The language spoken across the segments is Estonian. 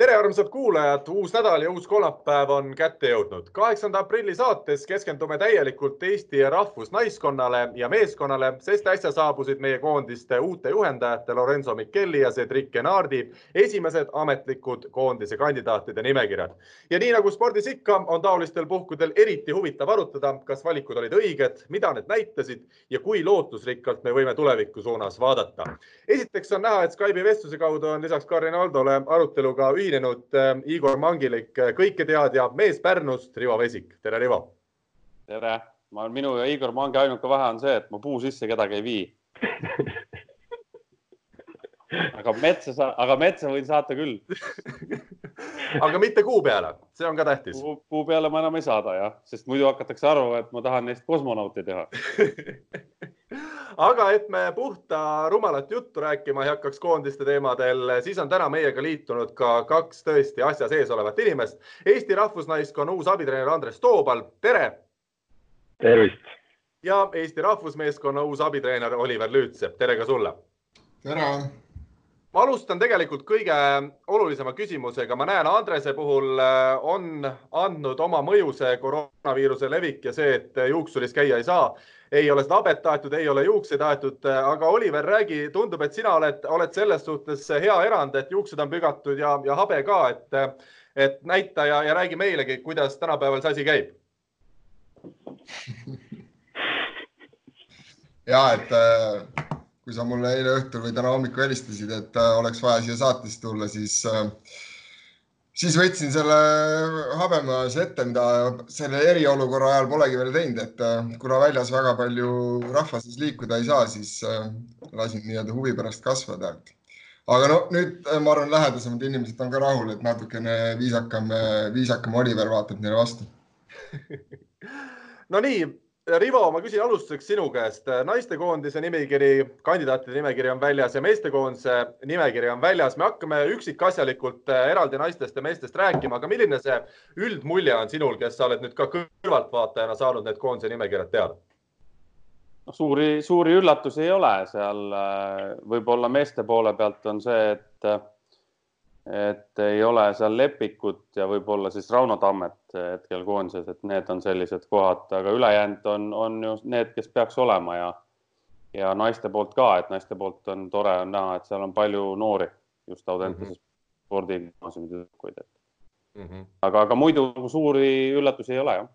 tere, armsad kuulajad, uus nädal ja uus kolmapäev on kätte jõudnud. kaheksanda aprilli saates keskendume täielikult Eesti rahvusnaiskonnale ja meeskonnale, sest äsja saabusid meie koondiste uute juhendajate Lorenzo Micheli ja Cedric Genardi esimesed ametlikud koondise kandidaatide nimekirjad. ja nii nagu spordis ikka, on taolistel puhkudel eriti huvitav arutada, kas valikud olid õiged, mida need näitasid ja kui lootusrikkalt me võime tuleviku suunas vaadata. esiteks on näha, et Skype'i vestluse kaudu on lisaks Karin Aldole aruteluga ühinenud ühinenud äh, Igor Mangilik, äh, kõiketeadja, mees Pärnust, Rivo Vesik. tere, Rivo. tere, ma, minu ja Igor Mangi ainuke vahe on see, et ma puu sisse kedagi ei vii aga metsa sa, aga metsa võin saata küll aga mitte kuu peale, see on ka tähtis. kuu peale ma enam ei saada jah, sest muidu hakatakse arvama, et ma tahan neist kosmonauti teha aga et me puhta rumalat juttu rääkima ei hakkaks koondiste teemadel, siis on täna meiega liitunud ka kaks tõesti asja sees olevat inimest. Eesti Rahvusnaiskonna uus abitreener Andres Toobal, tere. tervist. ja Eesti Rahvusmeeskonna uus abitreener Oliver Lüütsepp, tere ka sulle. tere ma alustan tegelikult kõige olulisema küsimusega. ma näen, Andrese puhul äh, on andnud oma mõju see koroonaviiruse levik ja see, et juuksuris käia ei saa. ei ole seda habet taetud, ei ole juukseid aetud, aga Oliver, räägi, tundub, et sina oled, oled selles suhtes hea erand, et juuksed on pügatud ja, ja habe ka, et, et näita ja, ja räägi meilegi, kuidas tänapäeval see asi käib. ja et äh kui sa mulle eile õhtul või täna hommikul helistasid, et äh, oleks vaja siia saatesse tulla, siis, äh, siis võtsin selle habemase ette, mida selle eriolukorra ajal polegi veel teinud, et äh, kuna väljas väga palju rahva sees liikuda ei saa, siis lasin nii-öelda huvi pärast kasvada. aga no nüüd ma arvan, lähedasemad inimesed on ka rahul, et natukene viisakam, viisakam Oliver vaatab neile vastu no nii Rivo, ma küsin alustuseks sinu käest. naistekoondise nimekiri, kandidaatide nimekiri on väljas ja meestekoondise nimekiri on väljas. me hakkame üksikasjalikult äh, eraldi naistest ja meestest rääkima, aga milline see üldmulje on sinul, kes sa oled nüüd ka kõrvaltvaatajana saanud need koondise nimekirjad teada? no suuri, suuri üllatusi ei ole seal. Äh, võib-olla meeste poole pealt on see, et et ei ole seal Lepikut ja võib-olla siis Rauno Tammet hetkel koondises, et need on sellised kohad, aga ülejäänud on, on ju need, kes peaks olema ja ja naiste poolt ka, et naiste poolt on tore on näha, et seal on palju noori just Audentases mm -hmm. spordigümnaasiumi tüdrukuid, et mm -hmm. aga, aga muidu suuri üllatusi ei ole jah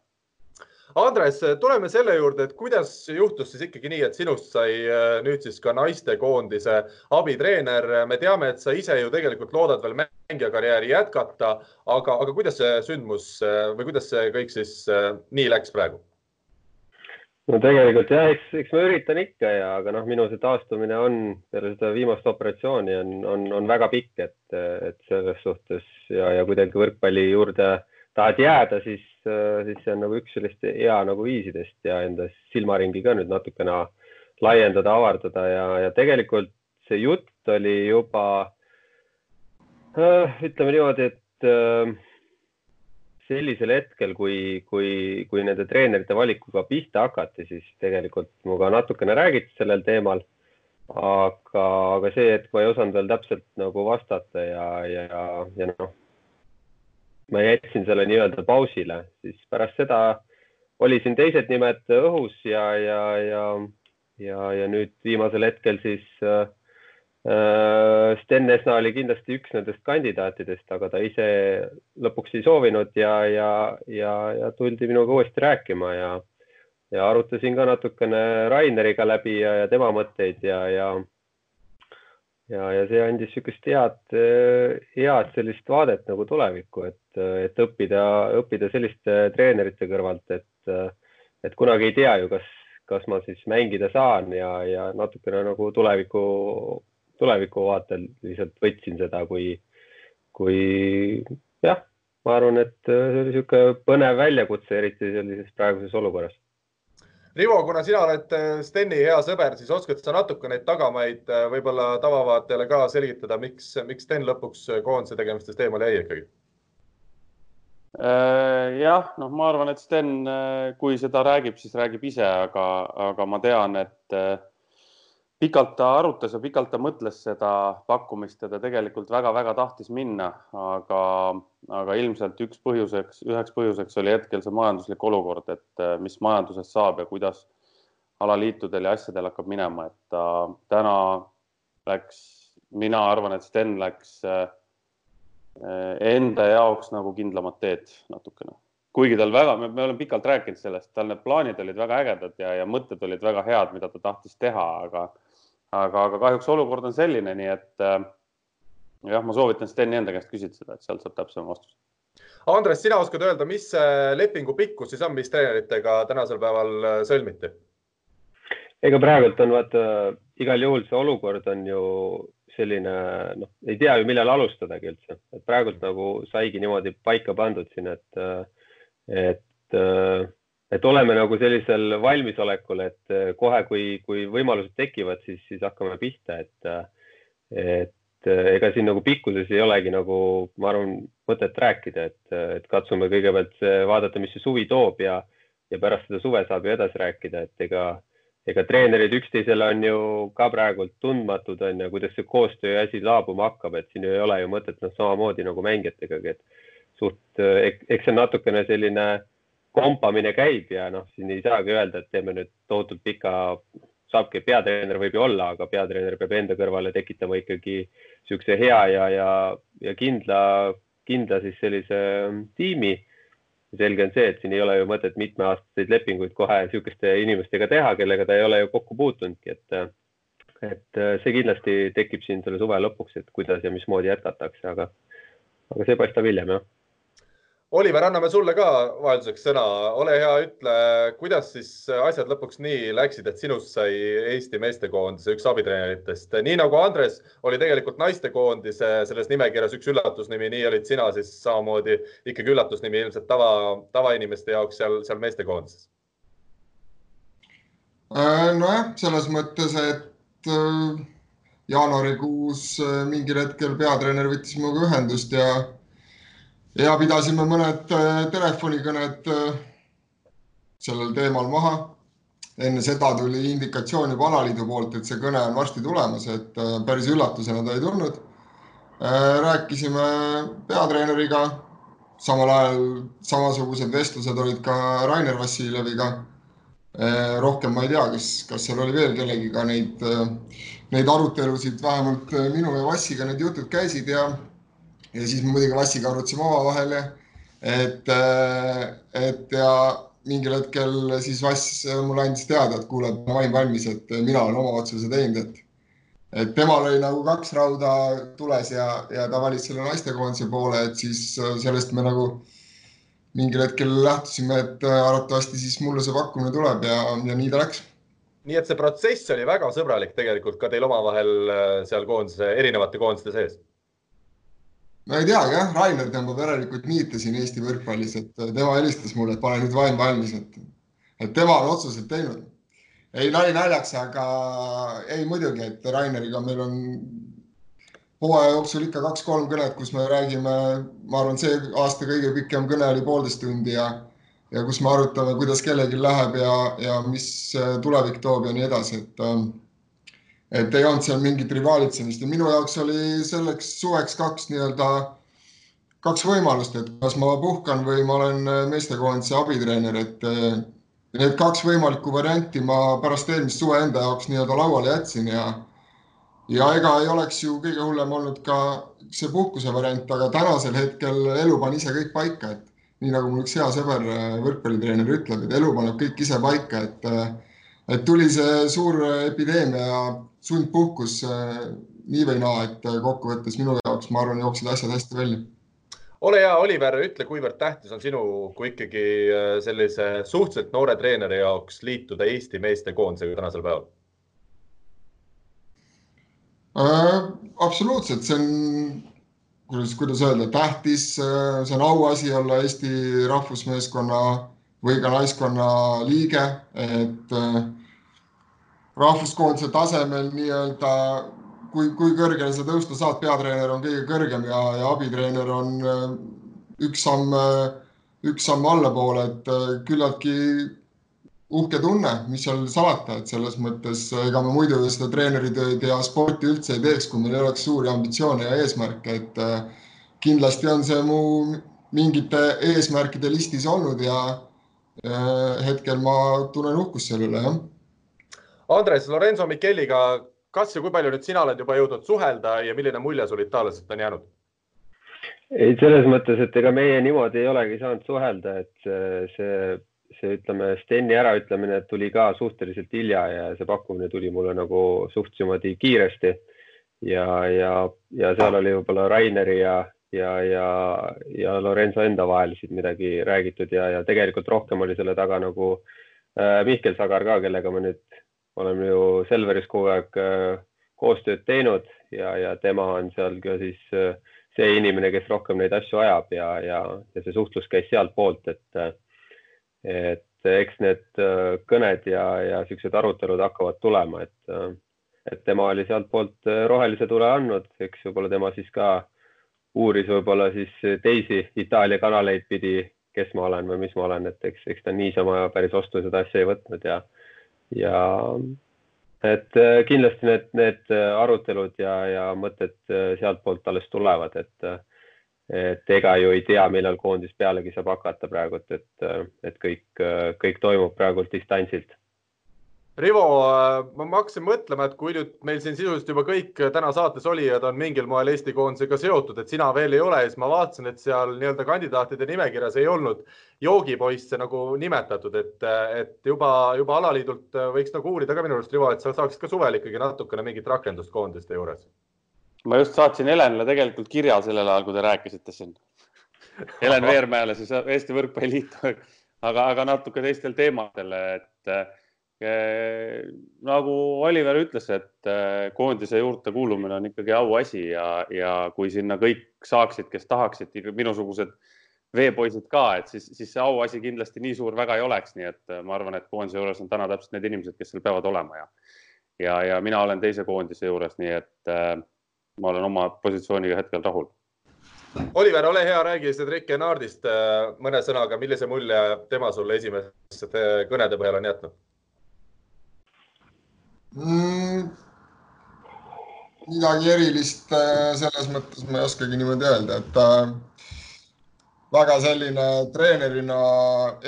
Andres, tuleme selle juurde, et kuidas juhtus siis ikkagi nii, et sinust sai äh, nüüd siis ka naistekoondise abitreener. me teame, et sa ise ju tegelikult loodad veel mängijakarjääri jätkata, aga, aga kuidas see sündmus äh, või kuidas see kõik siis äh, nii läks praegu? no tegelikult jah, eks, eks ma üritan ikka ja, aga noh, minu see taastumine on peale seda viimast operatsiooni on, on, on väga pikk, et, et selles suhtes ja, ja kuidagi võrkpalli juurde tahad jääda, siis, siis see on nagu üks sellist hea nagu viisidest ja enda silmaringi ka nüüd natukene laiendada, avardada ja, ja tegelikult see jutt oli juba ütleme niimoodi, et sellisel hetkel, kui, kui, kui nende treenerite valikuga pihta hakati, siis tegelikult minuga natukene räägiti sellel teemal. aga, aga see, et ma ei osanud veel täpselt nagu vastata ja, ja, ja noh, ma jätsin selle nii-öelda pausile, siis pärast seda oli siin teised nimed õhus ja, ja, ja, ja, ja nüüd viimasel hetkel siis äh, Sten Esna oli kindlasti üks nendest kandidaatidest, aga ta ise lõpuks ei soovinud ja, ja, ja, ja tuldi minuga uuesti rääkima ja, ja arutasin ka natukene Raineriga läbi ja, ja tema mõtteid ja, ja ja, ja see andis niisugust head, head sellist vaadet nagu tulevikku, et, et õppida, õppida selliste treenerite kõrvalt, et, et kunagi ei tea ju, kas, kas ma siis mängida saan ja, ja natukene nagu tuleviku, tuleviku vaatel lihtsalt võtsin seda kui, kui jah, ma arvan, et see oli niisugune põnev väljakutse, eriti sellises praeguses olukorras Rivo, kuna sina oled äh, Steni hea sõber, siis oskad sa natuke neid tagamaid äh, võib-olla tavavaatajale ka selgitada, miks, miks Sten lõpuks äh, koondise tegemistest eemale jäi ikkagi? Jah, noh, ma arvan, et Sten, kui seda räägib, siis räägib ise, aga, aga ma tean, et pikalt ta arutas ja pikalt ta mõtles seda pakkumist ja ta tegelikult väga-väga tahtis minna, aga, aga ilmselt üks põhjuseks, üheks põhjuseks oli hetkel see majanduslik olukord, et mis majandusest saab ja kuidas alaliitudel ja asjadel hakkab minema, et ta täna läks, mina arvan, et Sten läks Eh, enda jaoks nagu kindlamat teed natukene. kuigi tal väga, me oleme pikalt rääkinud sellest, tal need plaanid olid väga ägedad ja, ja mõtted olid väga head, mida ta tahtis teha, aga, aga, aga kahjuks olukord on selline, nii et äh, jah, ma soovitan Steni enda käest küsida seda, et sealt saab täpsem vastus. Andres, sina oskad öelda, mis lepingu pikkus siis on, mis treeneritega tänasel päeval äh, sõlmiti? ega praegult on vaata igal juhul see olukord on ju selline noh, ei tea ju, millal alustadagi üldse, et praegult nagu saigi niimoodi paika pandud siin, et, et, et oleme nagu sellisel valmisolekul, et kohe, kui, kui võimalused tekivad, siis, siis hakkame pihta, et, et ega siin nagu pikkuses ei olegi nagu, ma arvan, mõtet rääkida, et, et katsume kõigepealt vaadata, mis see suvi toob ja, ja pärast seda suve saab ju edasi rääkida, et ega ega treenerid üksteisele on ju ka praegult tundmatud, on ju, kuidas see koostöö asi laabuma hakkab, et siin ju ei ole ju mõtet noh, samamoodi nagu mängijatega, et suht, eks see natukene selline kompamine käib ja noh, siin ei saagi öelda, et teeme nüüd tohutult pika, saabki, peatreener võib ju olla, aga peatreener peab enda kõrvale tekitama ikkagi niisuguse hea ja, ja, ja kindla, kindla siis sellise tiimi. Selge on see, et siin ei ole ju mõtet mitmeaastaseid lepinguid kohe niisuguste inimestega teha, kellega ta ei ole ju kokku puutunudki, et, et see kindlasti tekib siin selle suve lõpuks, et kuidas ja mismoodi jätkatakse, aga, aga see paistab hiljem jah Oliver, anname sulle ka vahelduseks sõna. ole hea, ütle, kuidas siis asjad lõpuks nii läksid, et sinust sai Eesti meestekoondise üks abitreeneritest. nii nagu Andres oli tegelikult naistekoondise selles nimekirjas üks üllatusnimi, nii olid sina siis samamoodi ikkagi üllatusnimi ilmselt tava, tavainimeste jaoks seal, seal meestekoondises. Äh, nojah, selles mõttes, et äh, jaanuarikuus äh, mingil hetkel peatreener võttis minuga ühendust ja ja pidasime mõned äh, telefonikõned äh, sellel teemal maha. enne seda tuli indikatsioon juba alaliidu poolt, et see kõne on varsti tulemas, et äh, päris üllatusena ta ei tulnud. rääkisime peatreeneriga, samal ajal samasugused vestlused olid ka Rainer Vassiljeviga. rohkem ma ei tea, kas, kas seal oli veel kellegiga neid, neid arutelusid, vähemalt minu ja Vassiga need jutud käisid ja ja siis me muidugi Vassiga arutasime omavahel, et, äh, et ja mingil hetkel siis Vass mulle andis teada, et kuule, ma olin valmis, et mina olen oma otsuse teinud, et et temal oli nagu kaks rauda tules ja, ja ta valis selle naistekoondise poole, et siis äh, sellest me nagu mingil hetkel lähtusime, et äh, arvatavasti siis mulle see pakkumine tuleb ja, ja nii ta läks. nii et see protsess oli väga sõbralik tegelikult ka teil omavahel seal koondise, erinevate koondiste sees no ei teagi jah, Rainer tõmbab järelikult niite siin Eesti võrkpallis, et äh, tema helistas mulle, et pane nüüd vaim valmis, et, et tema on otsused teinud. ei nali naljaks, aga ei muidugi, et Raineriga meil on hooaja jooksul ikka kaks-kolm kõnet, kus me räägime, ma arvan, see aasta kõige pikem kõne oli poolteist tundi ja ja kus me arutame, kuidas kellelgi läheb ja, ja mis äh, tulevik toob ja nii edasi, et ähm, et ei olnud seal mingit rivaalitsemist. Ja minu jaoks oli selleks suveks kaks nii-öelda, kaks võimalust, et kas ma puhkan või ma olen meestekoondise abitreener, et need kaks võimalikku varianti ma pärast eelmist suve enda jaoks nii-öelda lauale jätsin ja ja ega ei oleks ju kõige hullem olnud ka see puhkuse variant, aga tänasel hetkel elu pani ise kõik paika, et nii nagu mul üks hea sõber, võrkpallitreener ütleb, et elu paneb kõik ise paika, et et tuli see suur epideemia sundpuhkus äh, nii või naa, et äh, kokkuvõttes minu jaoks, ma arvan, jooksid asjad hästi välja. ole hea, Oliver, ütle, kuivõrd tähtis on sinu kui ikkagi äh, sellise suhteliselt noore treeneri jaoks liituda Eesti meeste koondisega tänasel päeval äh,? absoluutselt, see on, kuidas, kuidas öelda, tähtis, see on auasi olla Eesti rahvusmeeskonna või ka naiskonna liige, et äh, rahvuskoondise tasemel nii-öelda, kui, kui kõrgele sa tõusta saad, peatreener on kõige kõrgem ja, ja abitreener on äh, üks samm äh, üks samm allapoole, et küllaltki uhke tunne, mis seal salata, et selles mõttes ega ma muidu seda treeneritööd ja sporti üldse ei teeks, kui meil ei oleks suuri ambitsioone ja eesmärke, et kindlasti on see mu mingite eesmärkide listis olnud ja hetkel ma tunnen uhkust selle üle, jah. Andres, Lorenzo Micheliga, kas ja kui palju nüüd sina oled juba jõudnud suhelda ja milline mulje sul Itaaliast on jäänud? ei, selles mõttes, et ega meie niimoodi ei olegi saanud suhelda, et see, see ütleme, Steni äraütlemine tuli ka suhteliselt hilja ja see pakkumine tuli mulle nagu suht niimoodi kiiresti. ja, ja, ja seal oli võib-olla Raineri ja, ja, ja, ja Lorenzo enda vahel siit midagi räägitud ja, ja tegelikult rohkem oli selle taga nagu äh, Mihkel Sagar ka, kellega me nüüd oleme ju Selveris kogu aeg äh, koostööd teinud ja, ja tema on seal ka siis äh, see inimene, kes rohkem neid asju ajab ja, ja, ja see suhtlus käis sealtpoolt, et, äh, et eks need kõned ja, ja siuksed arutelud hakkavad tulema, et, et tema oli sealtpoolt rohelise tule andnud, eks võib-olla tema siis ka uuris võib-olla siis teisi Itaalia kanaleid pidi, kes ma olen või mis ma olen, et eks, eks ta niisama päris vastu seda asja ei võtnud ja, ja et äh, kindlasti need, need arutelud ja, ja mõtted äh, sealtpoolt alles tulevad, et, et ega ju ei tea, millal koondis pealegi saab hakata praegult, et, et kõik, kõik toimub praegult distantsilt Rivo, ma hakkasin mõtlema, et kui nüüd meil siin sisuliselt juba kõik täna saates olijad on mingil moel Eesti koondisega seotud, et sina veel ei ole, siis ma vaatasin, et seal nii-öelda kandidaatide nimekirjas ei olnud joogipoisse nagu nimetatud, et, et juba, juba alaliidult võiks nagu uurida ka minu arust, Rivo, et sa saaksid ka suvel ikkagi natukene mingit rakendust koondiste juures. ma just saatsin Helenile tegelikult kirja sellel ajal, kui te rääkisite siin. Helen Veermäele siis Eesti Võrkpalliliitu, aga, aga natuke teistel teemadel, et nagu Oliver ütles, et äh, koondise juurde kuulumine on ikkagi auasi ja, ja kui sinna kõik saaksid, kes tahaksid, minusugused veepoisid ka, et siis, siis see auasi kindlasti nii suur väga ei oleks, nii et äh, ma arvan, et koondise juures on täna täpselt need inimesed, kes seal peavad olema ja ja, ja mina olen teise koondise juures, nii et äh, ma olen oma positsiooniga hetkel rahul. Oliver, ole hea, räägi Cedric Enardist mõne sõnaga, millise mulje tema sulle esimeste kõnede põhjal on jätnud? Mm,? midagi erilist äh, selles mõttes ma ei oskagi niimoodi öelda, et ta väga selline treenerina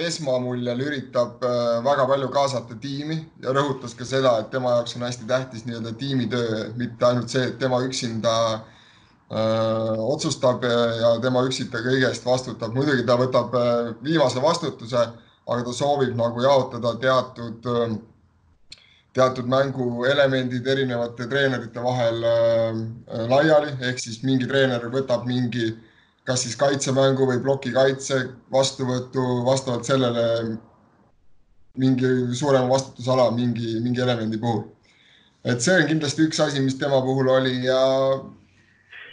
esmamuljel üritab äh, väga palju kaasata tiimi ja rõhutas ka seda, et tema jaoks on hästi tähtis nii-öelda tiimitöö, mitte ainult see, et tema üksinda öö, äh, otsustab ja tema üksita kõige eest vastutab. muidugi ta võtab viimase vastutuse, aga ta soovib nagu jaotada teatud öö, teatud mänguelemendid erinevate treenerite vahel äh, laiali, ehk siis mingi treener võtab mingi, kas siis kaitsemängu või plokikaitse vastuvõtu vastavalt sellele mingi suurema vastutusala mingi, mingi elemendi puhul. et see on kindlasti üks asi, mis tema puhul oli ja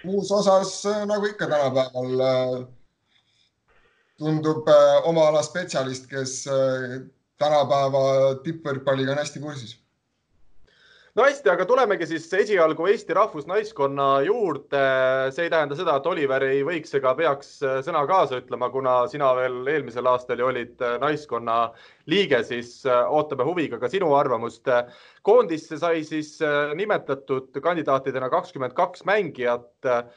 muus osas nagu ikka tänapäeval äh, tundub äh, oma ala spetsialist, kes tänapäeva tippvõrkpalliga on hästi kursis no hästi, aga tulemegi siis esialgu Eesti rahvusnaiskonna juurde. see ei tähenda seda, et Oliver ei võiks ega peaks sõna kaasa ütlema, kuna sina veel eelmisel aastal ju olid naiskonna liige, siis ootame huviga ka sinu arvamust koondisse sai siis äh, nimetatud kandidaatidena kakskümmend kaks mängijat.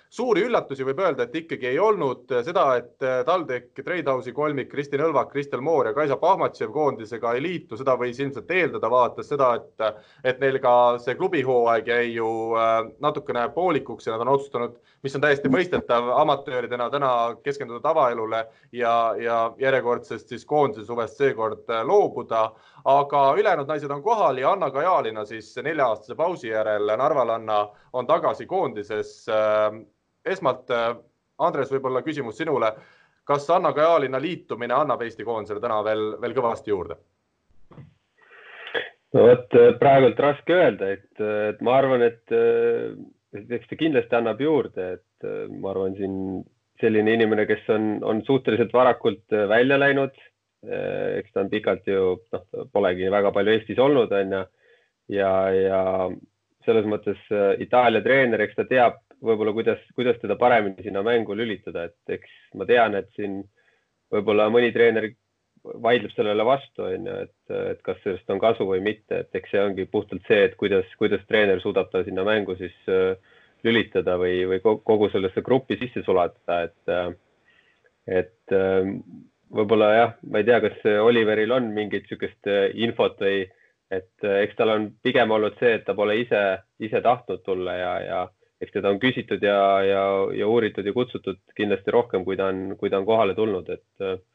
suuri üllatusi võib öelda, et ikkagi ei olnud seda, et äh, TalTech, Treidhausi kolmik Kristin Õlvak, Kristel Moor ja Kaisa Pahmatšev koondisega ei liitu, seda võis ilmselt eeldada, vaadates seda, et, et neil ka see klubihooaeg jäi ju äh, natukene poolikuks ja nad on otsustanud, mis on täiesti mõistetav, amatööridena täna keskenduda tavaelule ja, ja järjekordsest siis koondise suvest seekord loobuda aga ülejäänud naised on kohal ja Anna Kajalina siis nelja-aastase pausi järel, narvalanna, on tagasi koondises. Äh, esmalt, äh, Andres, võib-olla küsimus sinule. kas Anna Kajalina liitumine annab Eesti koondisele täna veel, veel kõvasti juurde? no vot, äh, praegult raske öelda, et, et ma arvan, et eks ta kindlasti annab juurde, et ma arvan, siin selline inimene, kes on, on suhteliselt varakult välja läinud Eh, eks ta on pikalt ju, noh, polegi väga palju Eestis olnud, on ju. ja, ja selles mõttes Itaalia treener, eks ta teab võib-olla, kuidas, kuidas teda paremini sinna mängu lülitada, et eks ma tean, et siin võib-olla mõni treener vaidleb sellele vastu, on ju, et, et kas sellest on kasu või mitte, et eks see ongi puhtalt see, et kuidas, kuidas treener suudab ta sinna mängu siis äh, lülitada või, või kogu sellesse gruppi sisse sulatada, et, äh, et äh, võib-olla jah, ma ei tea, kas Oliveril on mingit niisugust infot või et eks tal on pigem olnud see, et ta pole ise, ise tahtnud tulla ja, ja eks teda on küsitud ja, ja, ja uuritud ja kutsutud kindlasti rohkem, kui ta on, kui ta on kohale tulnud, et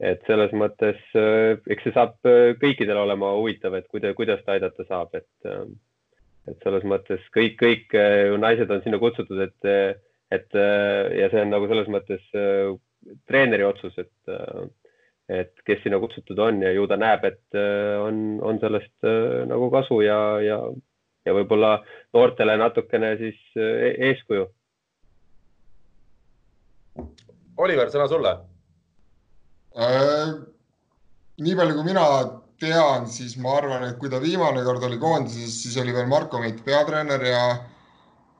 et selles mõttes eks see saab kõikidel olema huvitav, et kuida, kuidas ta aidata saab, et et selles mõttes kõik, kõik naised on sinna kutsutud, et, et ja see on nagu selles mõttes treeneri otsus, et et kes sinna kutsutud on ja ju ta näeb, et äh, on, on sellest äh, nagu kasu ja, ja, ja võib-olla noortele natukene siis äh, eeskuju. Oliver, sõna sulle äh,. Nii palju, kui mina tean, siis ma arvan, et kui ta viimane kord oli koondises, siis oli veel Marko Meit peatreener ja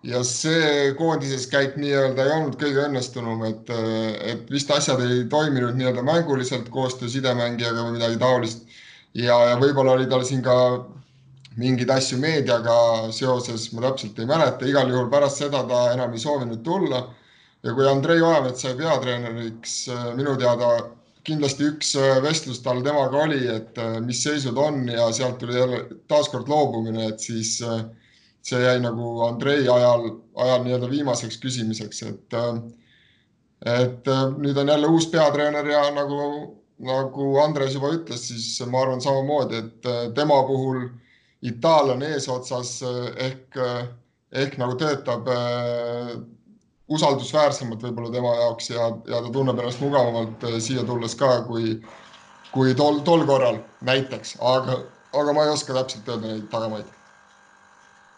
ja see koondises käik nii-öelda ei olnud kõige õnnestunum, et, et vist asjad ei toiminud nii-öelda mänguliselt koostöö sidemängijaga või midagi taolist. ja, ja võib-olla oli tal siin ka mingeid asju meediaga seoses, ma täpselt ei mäleta, igal juhul pärast seda ta enam ei soovinud tulla. ja kui Andrei Ojamets sai peatreeneriks, minu teada kindlasti üks vestlus tal temaga oli, et mis seisud on ja sealt tuli jälle taaskord loobumine, et siis äh, see jäi nagu Andrei ajal, ajal nii-öelda viimaseks küsimiseks, et, et nüüd on jälle uus peatreener ja nagu, nagu Andres juba ütles, siis ma arvan samamoodi, et tema puhul itaallane eesotsas ehk, ehk nagu töötab äh, usaldusväärsemalt võib-olla tema jaoks ja, ja ta tunneb ennast mugavamalt äh, siia tulles ka, kui, kui tol, tol korral näiteks, aga, aga ma ei oska täpselt öelda neid tagamaid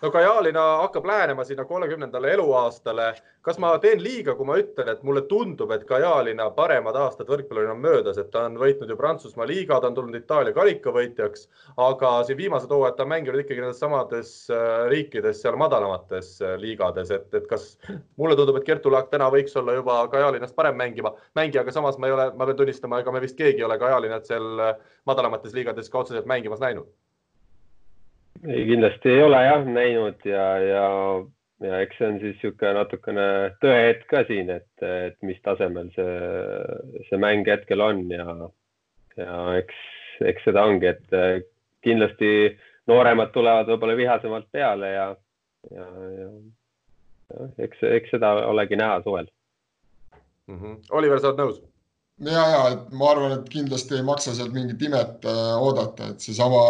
no Kajalina hakkab lähenema sinna kolmekümnendale eluaastale. kas ma teen liiga, kui ma ütlen, et mulle tundub, et Kajalina paremad aastad võrkpallil on möödas, et ta on võitnud ju Prantsusmaa liiga, ta on tulnud Itaalia karikavõitjaks, aga siin viimased hooajad ta on mänginud ikkagi nendes samades äh, riikides, seal madalamates äh, liigades, et, et kas mulle tundub, et Kertu Laak täna võiks olla juba Kajalinast parem mängima, mängija, aga samas ma ei ole, ma pean tunnistama, ega me vist keegi ei ole Kajalinat seal äh, madalamates liigades ka otseselt mängimas näinud ei, kindlasti ei ole jah näinud ja, ja, ja eks see on siis niisugune natukene tõehetk ka siin, et, et mis tasemel see, see mäng hetkel on ja, ja eks, eks seda ongi, et kindlasti nooremad tulevad võib-olla vihasemalt peale ja, ja, ja, ja eks, eks seda olegi näha suvel mm. -hmm. Oliver, sa oled nõus? Ja, ja et ma arvan, et kindlasti ei maksa sealt mingit imet äh, oodata, et seesama,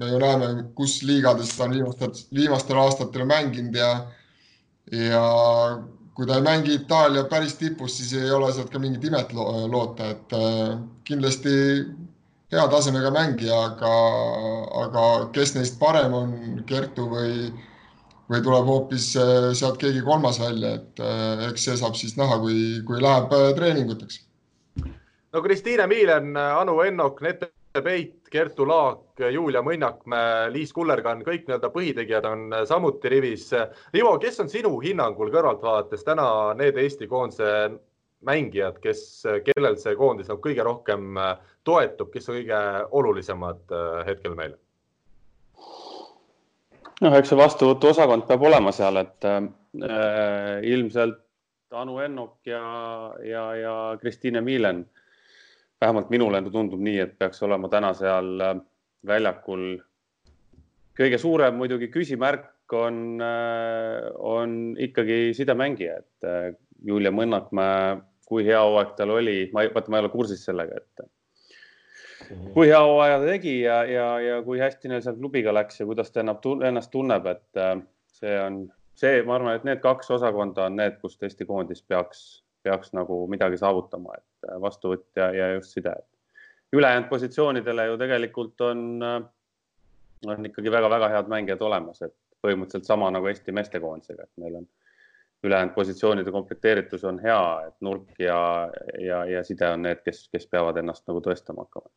me ju näeme, kus liigades ta on viimastel, viimastel aastatel mänginud ja, ja kui ta ei mängi Itaalia päris tipus, siis ei ole sealt ka mingit imet lo loota, et äh, kindlasti hea tasemega mängija, aga, aga kes neist parem on, Kertu või, või tuleb hoopis äh, sealt keegi kolmas välja, et eks see saab siis näha, kui, kui läheb äh, treeninguteks no Kristiine Miilen, Anu Ennok, Nete Peit, Kertu Laak, Julia Mõnnakmäe, Liis Kullergann, kõik nii-öelda põhitegijad on samuti rivis. Rivo, kes on sinu hinnangul kõrvaltvaates täna need Eesti koondise mängijad, kes, kellel see koondis nagu kõige rohkem toetub, kes on kõige olulisemad äh, hetkel meil? noh, eks see vastuvõtuosakond peab olema seal, et äh, ilmselt Anu Ennok ja, ja, ja Kristiine Miilen äh, vähemalt minule tundub nii, et peaks olema täna seal äh, väljakul. kõige suurem muidugi küsimärk on, äh, on ikkagi sidemängija, et äh, Julia Mõnnakmäe, kui hea hooaeg tal oli, ma ei, vaata, ma ei ole kursis sellega, et mhm. kui hea hooaja ta tegi ja, ja, ja kui hästi neil seal klubiga läks ja kuidas ta ennast tunneb, et see on see, ma arvan, et need kaks osakonda on need, kust Eesti koondis peaks peaks nagu midagi saavutama, et äh, vastuvõtt ja, just side. ülejäänud positsioonidele ju tegelikult on, äh, on ikkagi väga-väga head mängijad olemas, et põhimõtteliselt sama nagu Eesti meestekoondisega, et meil on ülejäänud positsioonide komplekteeritus on hea, et nurk ja, ja, ja side on need, kes, kes peavad ennast nagu tõestama hakkama.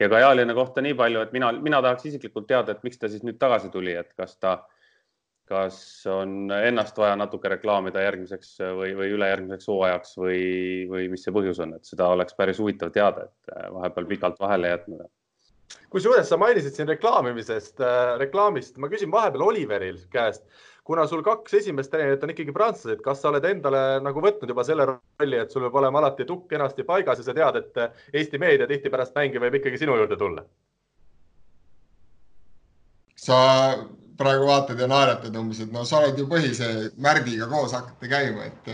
ja ka Jaline kohta nii palju, et mina, mina tahaks isiklikult teada, et miks ta siis nüüd tagasi tuli, et kas ta kas on ennast vaja natuke reklaamida järgmiseks või, või ülejärgmiseks hooajaks või, või mis see põhjus on, et seda oleks päris huvitav teada, et vahepeal pikalt vahele jätnud kusjuures sa mainisid siin reklaamimisest äh,, reklaamist, ma küsin vahepeal Oliveril käest, kuna sul kaks esimest treenerit on ikkagi prantslased, kas sa oled endale nagu võtnud juba selle rolli, et sul peab olema alati tukk kenasti paigas ja sa tead, et Eesti meedia tihti pärast mängi võib ikkagi sinu juurde tulla? sa praegu vaatad ja naeratad umbes, et no sa oled ju põhise Märdiga koos hakkate käima, et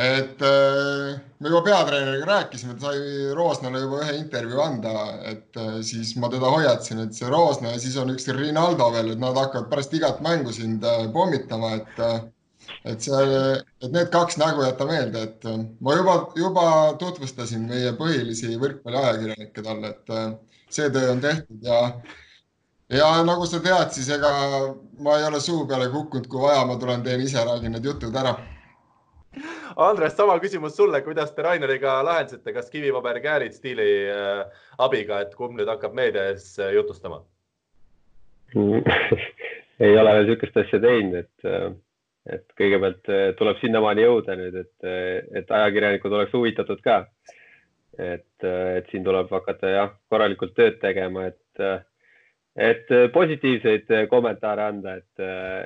et äh, me juba peatreeneriga rääkisime, ta sai Roosnale juba ühe intervjuu anda, et äh, siis ma teda hoiatasin, et see Roosna ja siis on üks Rinaldo veel, et nad hakkavad pärast igat mängu sind äh, pommitama, et et see, et need kaks nägu jäta meelde, et ma juba, juba tutvustasin meie põhilisi võrkpalliajakirjanikke talle, et see töö on tehtud ja ja nagu sa tead, siis ega ma ei ole suu peale kukkunud, kui vaja, ma tulen, teen ise, räägin need jutud ära. Andres, sama küsimus sulle, kuidas te Raineriga lahendasite, kas kivipaberkäärid stiili äh, abiga, et kumb nüüd hakkab meedia ees äh, jutustama? Ei ole veel niisugust asja teinud, et, äh, et kõigepealt tuleb sinnamaani jõuda nüüd, et, et ajakirjanikud oleks huvitatud ka. et, et siin tuleb hakata jah, korralikult tööd tegema, et, et positiivseid kommentaare anda, et,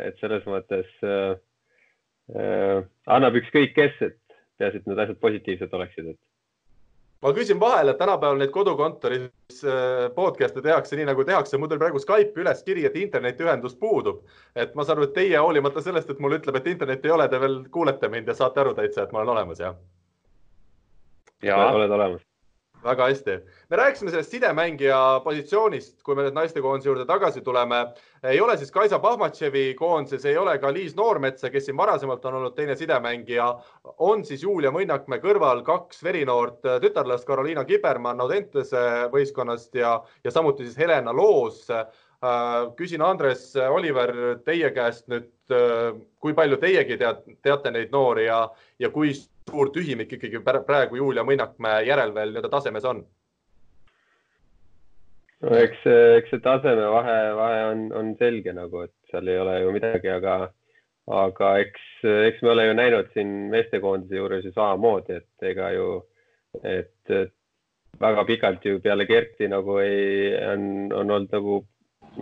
et selles mõttes äh, Äh, annab ükskõik kes, et peaasi, et need asjad positiivsed oleksid, et. Ma küsin vahele, et tänapäeval neid kodukontoris äh, podcast'e tehakse nii nagu tehakse, mul tuli praegu Skype'i üles kiri, et internetiühendus puudub. et ma saan aru, et teie hoolimata sellest, et mulle ütleb, et internetti ei ole, te veel kuulete mind ja saate aru täitsa, et ma olen olemas, jah? ja oled olemas väga hästi. me rääkisime sellest sidemängija positsioonist, kui me nüüd naistekoondise juurde tagasi tuleme. ei ole siis Kaisa Pahmatševi koondises, ei ole ka Liis Noormetsa, kes siin varasemalt on olnud teine sidemängija. on siis Julia Mõnnakmäe kõrval kaks verinoort tütarlast, Karoliina Kibermann Audentese võistkonnast ja, ja samuti siis Helena Loos küsin, Andres, Oliver, teie käest nüüd, kui palju teiegi tead, teate neid noori ja, ja kui suur tühimik ikkagi praegu Julia Mõnnakmäe järel veel nii-öelda tasemes on? no eks, eks see tasemevahe, vahe on, on selge nagu, et seal ei ole ju midagi, aga, aga eks, eks me ole ju näinud siin meestekoondise juures ju samamoodi, et ega ju, et väga pikalt ju peale Kerti nagu ei, on, on olnud nagu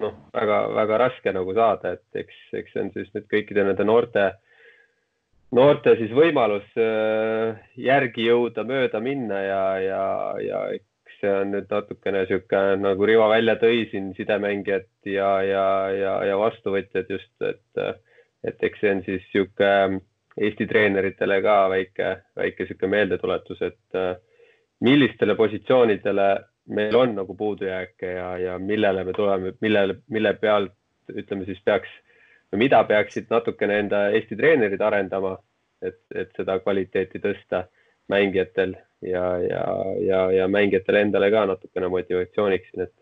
noh, väga-väga raske nagu saada, et eks, eks see on siis nüüd kõikide nende noorte noorte siis võimalus äh, järgi jõuda, mööda minna ja, ja, ja eks see on nüüd natukene niisugune nagu Rivo välja tõi siin sidemängijad ja, ja, ja, ja vastuvõtjad just, et, et eks see on siis niisugune Eesti treeneritele ka väike, väike niisugune meeldetuletus, et äh, millistele positsioonidele meil on nagu puudujääke ja, ja millele me tuleme, millele, mille pealt ütleme siis peaks mida peaksid natukene enda Eesti treenerid arendama, et, et seda kvaliteeti tõsta mängijatel ja, ja, ja, ja mängijatele endale ka natukene motivatsiooniks et,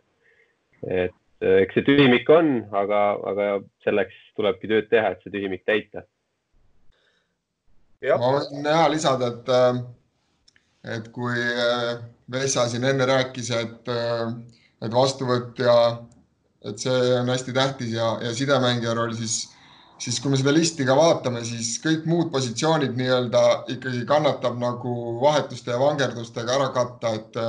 et eks see tühimik on, aga, aga selleks tulebki tööd teha, et see tühimik täita. ma võin hea lisada, et, et kui äh, Vessa siin enne rääkis, et, äh, et vastuvõtt ja et see on hästi tähtis ja, ja sidemängija roll, siis, siis kui me seda listi ka vaatame, siis kõik muud positsioonid nii-öelda ikkagi kannatab nagu vahetuste ja vangerdustega ära katta, et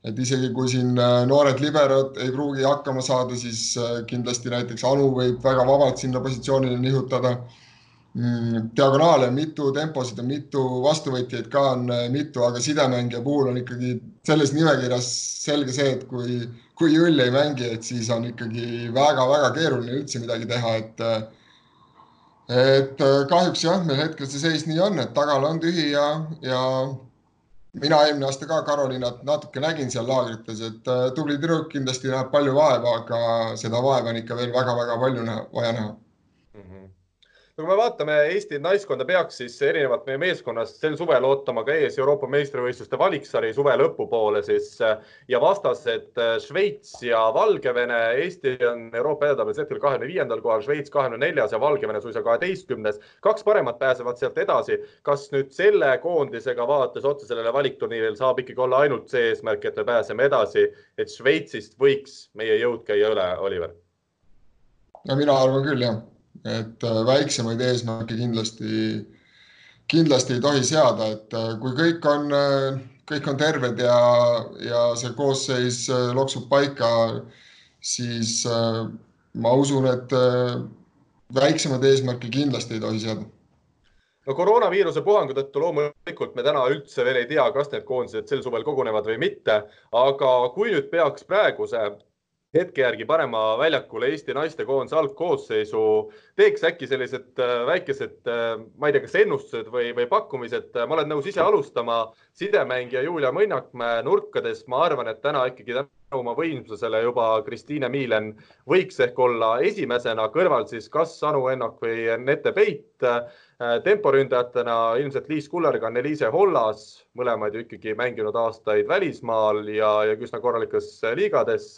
et isegi kui siin noored liberod ei pruugi hakkama saada, siis kindlasti näiteks Anu võib väga vabalt sinna positsioonile nihutada diagonaale on mitu, temposid on mitu, vastuvõtjaid ka on äh, mitu, aga sidemängija puhul on ikkagi selles nimekirjas selge see, et kui kui Jüll ei mängi, et siis on ikkagi väga-väga keeruline üldse midagi teha, et et kahjuks jah, meil hetkel see seis nii on, et tagala on tühi ja, ja mina eelmine aasta ka Karolinat natuke nägin seal laagrites, et äh, tubli tüdruk kindlasti näeb palju vaeva, aga seda vaeva on ikka veel väga-väga palju näha, vaja näha no kui me vaatame Eesti naiskonda, peaks siis erinevalt meie meeskonnast sel suvel ootama ka ees Euroopa meistrivõistluste valiksari suve lõpupoole siis ja vastased äh, Šveits ja Valgevene. Eesti on Euroopa edetabelis hetkel kahekümne viiendal kohal, Šveits kahekümne neljas ja Valgevene suisa kaheteistkümnes. kaks paremat pääsevad sealt edasi. kas nüüd selle koondisega vaadates otsa sellele valikturniiril saab ikkagi olla ainult see eesmärk, et me pääseme edasi, et Šveitsist võiks meie jõud käia üle, Oliver? no mina arvan küll jah et väiksemaid eesmärke kindlasti, kindlasti ei tohi seada, et kui kõik on, kõik on terved ja, ja see koosseis loksub paika, siis ma usun, et väiksemaid eesmärke kindlasti ei tohi seada. No koroonaviiruse puhangu tõttu loomulikult me täna üldse veel ei tea, kas need koondised sel suvel kogunevad või mitte, aga kui nüüd peaks praeguse hetke järgi panema väljakule Eesti naistekoondise algkoosseisu, teeks äkki sellised äh, väikesed, äh, ma ei tea, kas ennustused või, või pakkumised, ma olen nõus ise alustama. sidemängija Julia Mõnnakmäe nurkades, ma arvan, et täna ikkagi tänu oma võimsusele juba Kristiine Miilen võiks ehk olla esimesena, kõrval siis kas Anu Ennok või Nete Peit temporündajatena ilmselt Liis Kullergan, Eliise Hollas, mõlemad ju ikkagi mänginud aastaid välismaal ja, ja üsna korralikes liigades.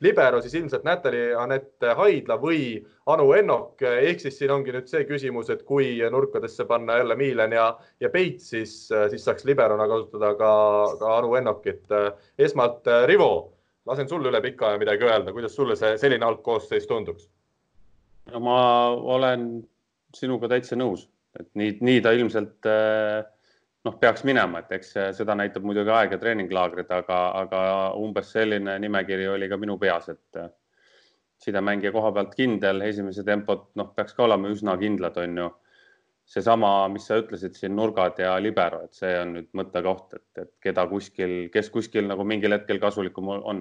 libero siis ilmselt Nätali Anett Haidla või Anu Ennok. ehk siis siin ongi nüüd see küsimus, et kui nurkadesse panna jälle Miilen ja, ja Peits, siis, siis saaks liberona kasutada ka, ka Anu Ennokit. esmalt Rivo, lasen sulle üle pika aja midagi öelda, kuidas sulle see selline algkoosseis tunduks? ma olen sinuga täitsa nõus et nii, nii ta ilmselt eh, noh, peaks minema, et eks seda näitab muidugi aeg ja treeninglaagrid, aga, aga umbes selline nimekiri oli ka minu peas, et eh, sidemängija koha pealt kindel, esimese tempot, noh, peaks ka olema üsna kindlad, on ju. seesama, mis sa ütlesid siin, nurgad ja libero, et see on nüüd mõttekoht, et, et keda kuskil, kes kuskil nagu mingil hetkel kasulikum on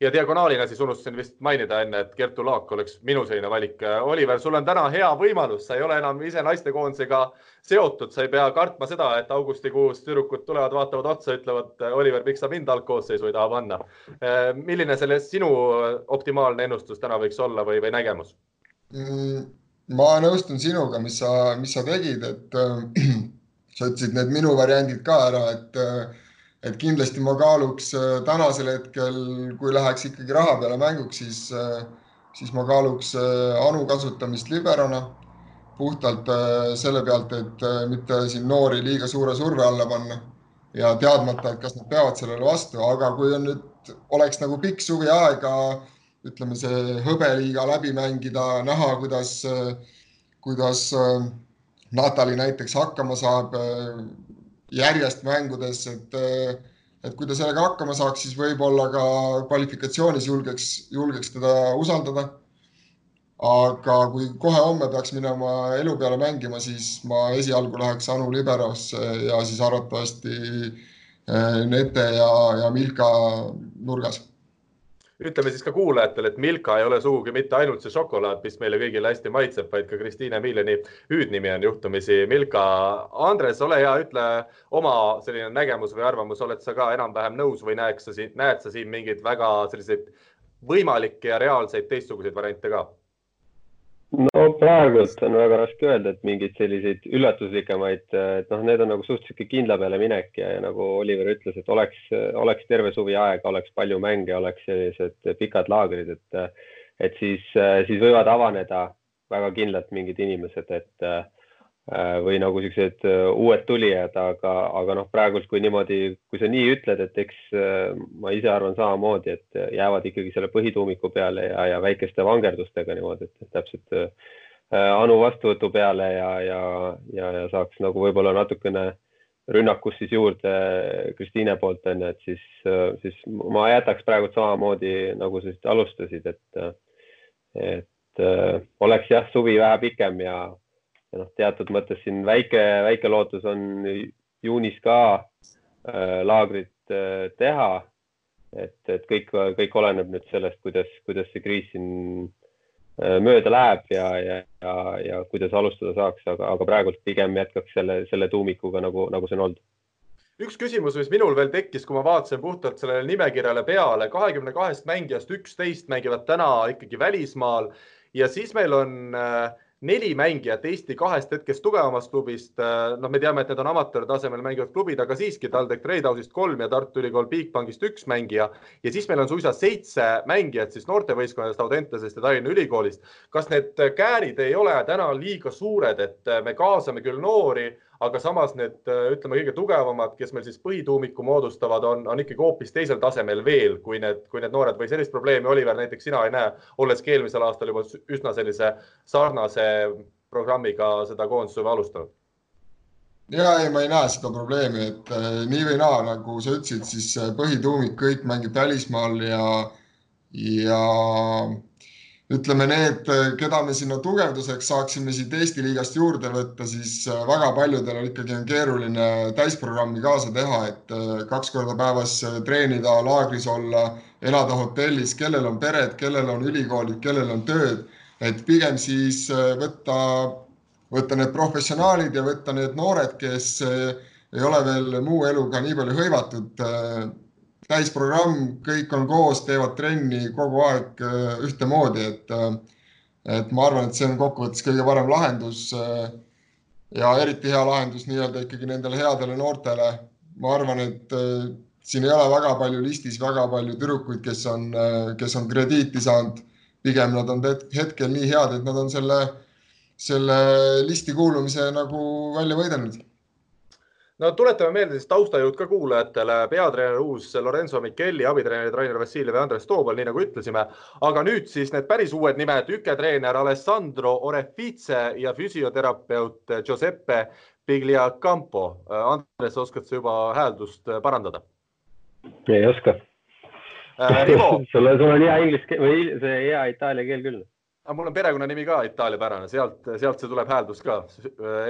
ja diagonaalina siis unustasin vist mainida enne, et Kertu Laak oleks minu selline valik. Oliver, sul on täna hea võimalus, sa ei ole enam ise naistekoondisega seotud, sa ei pea kartma seda, et augustikuus tüdrukud tulevad, vaatavad otsa, ütlevad, Oliver, miks sa mind algkoosseisu ei taha panna. milline selle sinu optimaalne ennustus täna võiks olla või, või nägemus mm,? ma nõustun sinuga, mis sa, mis sa tegid, et äh, sa ütlesid need minu variandid ka ära, et äh, et kindlasti ma kaaluks äh, tänasel hetkel, kui läheks ikkagi raha peale mänguks, siis, äh, siis ma kaaluks äh, Anu kasutamist liberona puhtalt selle pealt, et mitte siin noori liiga suure surve alla panna ja teadmata, et kas nad peavad sellele vastu, aga kui on nüüd, oleks nagu pikk suvi aega, ütleme, see hõbeliiga läbi mängida, näha, kuidas, kuidas Natali näiteks hakkama saab järjest mängudes, et, et kui ta sellega hakkama saaks, siis võib-olla ka kvalifikatsioonis julgeks, julgeks teda usaldada. aga kui kohe homme peaks minema elu peale mängima, siis ma esialgu läheks Anu Liberosse ja siis arvatavasti eh, Nete ja, ja Milka nurgas ütleme siis ka kuulajatele, et Milka ei ole sugugi mitte ainult see šokolaad, mis meile kõigile hästi maitseb, vaid ka Kristiine Miileni hüüdnimi on juhtumisi Milka. Andres, ole hea, ütle oma selline nägemus või arvamus, oled sa ka enam-vähem nõus või näeks sa siin, näed sa siin mingeid väga selliseid võimalikke ja reaalseid teistsuguseid variante ka? No praegult on väga raske öelda, et mingeid selliseid üllatuslikemaid, et noh, need on nagu suht sihuke kindla peale minek ja, ja nagu Oliver ütles, et oleks, oleks terve suvi aega, oleks palju mänge, oleks sellised pikad laagrid, et, et siis, siis võivad avaneda väga kindlalt mingid inimesed, et või nagu siuksed äh, uued tulijad, aga, aga noh, praegult kui niimoodi, kui sa nii ütled, et eks äh, ma ise arvan samamoodi, et jäävad ikkagi selle põhituumiku peale ja, ja väikeste vangerdustega niimoodi, et täpselt Anu vastuvõtu peale ja, ja, ja, ja saaks nagu võib-olla natukene rünnakust siis juurde Kristiine poolt on ju, et siis, siis ma jätaks praegult samamoodi nagu sa alustasid, et, et oleks jah, suvi vähe pikem ja ja noh, teatud mõttes siin väike, väike lootus on juunis ka äh, laagrit äh, teha. et, et kõik, kõik oleneb nüüd sellest, kuidas, kuidas see kriis siin äh, mööda läheb ja, ja, ja, ja kuidas alustada saaks, aga, aga praegult pigem jätkaks selle, selle tuumikuga nagu, nagu see on olnud üks küsimus, mis minul veel tekkis, kui ma vaatasin puhtalt sellele nimekirjale peale, kahekümne kahest mängijast üksteist mängivad täna ikkagi välismaal ja siis meil on äh, neli mängijat Eesti kahest hetkest tugevamast klubist. Äh, noh, me teame, et need on amatöörtasemel mängivad klubid, aga siiski TalTech Treidhausist kolm ja Tartu Ülikool Bigbankist üks mängija. ja siis meil on suisa seitse mängijat siis noortevõistkondadest, Audentesest ja Tallinna Ülikoolist. kas need käärid ei ole täna liiga suured, et me kaasame küll noori, aga samas need, ütleme, kõige tugevamad, kes meil siis põhituumiku moodustavad, on, on ikkagi hoopis teisel tasemel veel kui need, kui need noored või sellist probleemi, Oliver, näiteks sina ei näe, olles ka eelmisel aastal juba üsna sellise sarnase programmiga seda koondissuve alustanud? ja ei, ma ei näe seda probleemi, et äh, nii või naa, nagu sa ütlesid, siis põhituumik kõik mängib välismaal ja, ja ütleme, need, keda me sinna tugevduseks saaksime siit Eesti liigast juurde võtta, siis äh, väga paljudel on ikkagi on keeruline täisprogrammi kaasa teha, et äh, kaks korda päevas äh, treenida, laagris olla, elada hotellis, kellel on pered, kellel on ülikoolid, kellel on tööd, et pigem siis võtta, võtta need professionaalid ja võtta need noored, kes ei ole veel muu eluga nii palju hõivatud täisprogramm, kõik on koos, teevad trenni kogu aeg äh, ühtemoodi, et, äh, et ma arvan, et see on kokkuvõttes kõige parem lahendus. Äh, ja eriti hea lahendus nii-öelda ikkagi nendele headele noortele. ma arvan, et siin ei ole väga palju listis väga palju tüdrukuid, kes on, kes on krediiti saanud. pigem nad on hetkel nii head, et nad on selle, selle listi kuulumise nagu välja võidelnud no tuletame meelde siis taustajõud ka kuulajatele, peatreener uus Lorenzo Micheli, abitreenerid Rainer Vassiljev ja Andres Toobal, nii nagu ütlesime. aga nüüd siis need päris uued nimed, üketreener Alessandro Orefice ja füsioterapeut Giuseppe Pigliacampo. Andres, oskad sa juba hääldust parandada? ei oska äh,. sul on, hea inglise või see hea itaalia keel küll aga mul on perekonnanimi ka itaaliapärane, sealt, sealt see tuleb hääldus ka,